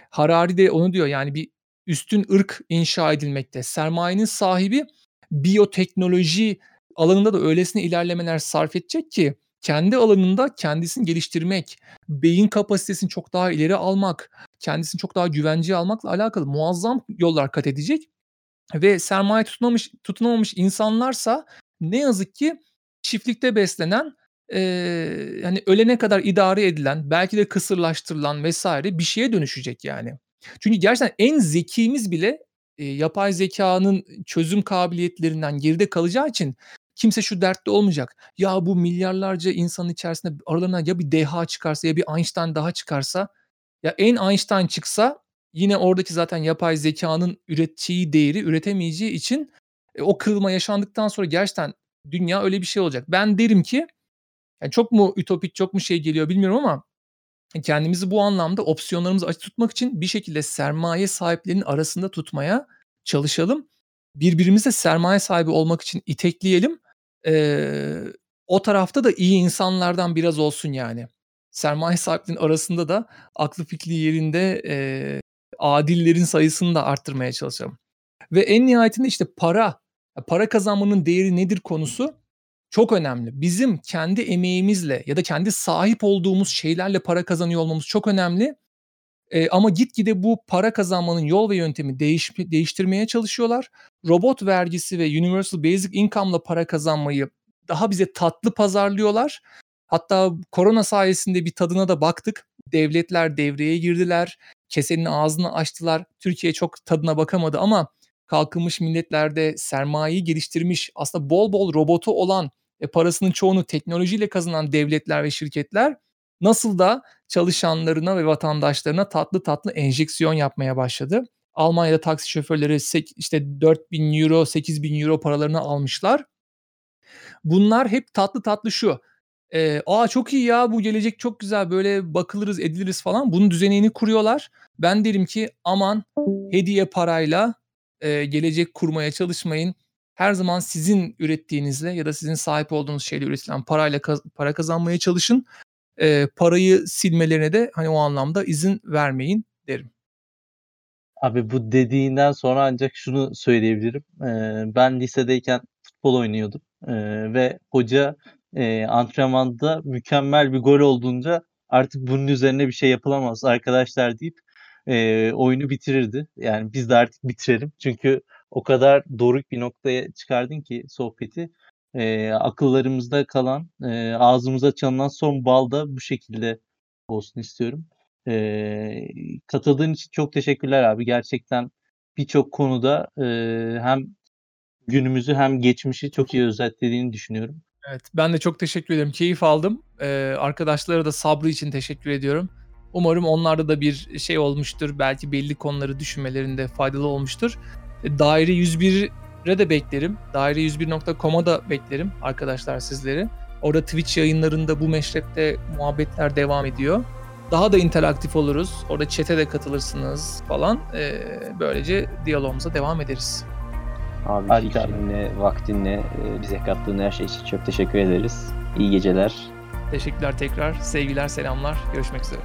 Harari de onu diyor, yani, bir üstün ırk inşa edilmekte. Sermayenin sahibi biyoteknoloji alanında da öylesine ilerlemeler sarf edecek ki kendi alanında kendisini geliştirmek, beyin kapasitesini çok daha ileri almak, kendisini çok daha güvenceye almakla alakalı muazzam yollar kat edecek ve sermaye tutunamamış tutunamamış insanlarsa ne yazık ki çiftlikte beslenen, eee, hani, ölene kadar idare edilen, belki de kısırlaştırılan vs. bir şeye dönüşecek yani. Çünkü gerçekten en zekimiz bile, eee, yapay zekânın çözüm kabiliyetlerinden geride kalacağı için kimse şu dertte olmayacak. Ya, bu milyarlarca insanın içerisinde aralarından ya bir dehâ çıkarsa ya bir Einstein daha çıkarsa, ya en Einstein çıksa yine oradaki zaten yapay zekânın üreteceği değeri üretemeyeceği için, eee, o kırılma yaşandıktan sonra gerçekten dünya öyle bir şey olacak. Ben derim ki, yani, çok mu ütopik, çok mu şey geliyor bilmiyorum ama kendimizi bu anlamda opsiyonlarımızı açık tutmak için bir şekilde sermaye sahiplerinin arasında tutmaya çalışalım. Birbirimize sermaye sahibi olmak için itekleyelim. Eee, o tarafta da iyi insanlardan biraz olsun yani. Sermaye sahiplerinin arasında da aklı fikri yerinde, eee, adillerin sayısını da arttırmaya çalışalım. Ve en nihayetinde işte para, para kazanmanın değeri nedir konusu çok önemli. Bizim kendi emeğimizle ya da kendi sahip olduğumuz şeylerle para kazanıyor olmamız çok önemli. Eee, ama gitgide bu para kazanmanın yol ve yöntemi değiş değiştirmeye çalışıyorlar. Robot vergisi ve Universal Basic Income'la para kazanmayı daha bize tatlı pazarlıyorlar. Hatta korona sayesinde bir tadına da baktık. Devletler devreye girdiler. Kesenin ağzını açtılar. Türkiye çok tadına bakamadı ama kalkınmış milletlerde sermayeyi geliştirmiş, aslında bol bol robotu olan ve parasının çoğunu teknolojiyle kazanan devletler ve şirketler nasıl da çalışanlarına ve vatandaşlarına tatlı tatlı enjeksiyon yapmaya başladı. Almanya'da taksi şoförleri işte 4000 euro, 8000 euro paralarını almışlar. Bunlar hep tatlı tatlı şu. Eee, "A, çok iyi ya, bu gelecek çok güzel, böyle bakılırız, ediliriz." falan. Bunun düzenini kuruyorlar. Ben derim ki aman hediye parayla, eee, gelecek kurmaya çalışmayın. Her zaman sizin ürettiğinizle ya da sizin sahip olduğunuz şeyle üretilen parayla kaz para kazanmaya çalışın. Eee, parayı silmelerine de, hani, o anlamda izin vermeyin derim. Abi bu dediğinden sonra ancak şunu söyleyebilirim. Eee, ben lisedeyken futbol oynuyordum, eee, ve hoca, eee, antrenmanda mükemmel bir gol olduğunda artık bunun üzerine bir şey yapılamaz arkadaşlar deyip, eee, oyunu bitirirdi. Yani biz de artık bitirelim. Çünkü o kadar doruk bir noktaya çıkardın ki sohbeti. Eee, akıllarımızda kalan, eee, ağzımıza çalınan son bal da bu şekilde olsun istiyorum. Eee, katıldığın için çok teşekkürler abi. Gerçekten birçok konuda, eee, hem günümüzü hem geçmişi çok iyi özetlediğini düşünüyorum. Evet, ben de çok teşekkür ederim. Keyif aldım. Eee, arkadaşlara da sabrı için teşekkür ediyorum. Umarım onlarda da bir şey olmuştur. Belki belli konuları düşünmelerinde faydalı olmuştur. E, Daire 101'e de beklerim. Daire101.com'a da beklerim arkadaşlar sizleri. Orada Twitch yayınlarında bu meşrepte muhabbetler devam ediyor. Daha da interaktif oluruz. Orada chat'e de katılırsınız falan. Eee, böylece diyalogumuza devam ederiz. Abi Harika. fikrinle, vaktinle, eee, bize kattığın her şey için çok teşekkür ederiz. İyi geceler. Teşekkürler tekrar. Sevgiler, selamlar. Görüşmek üzere.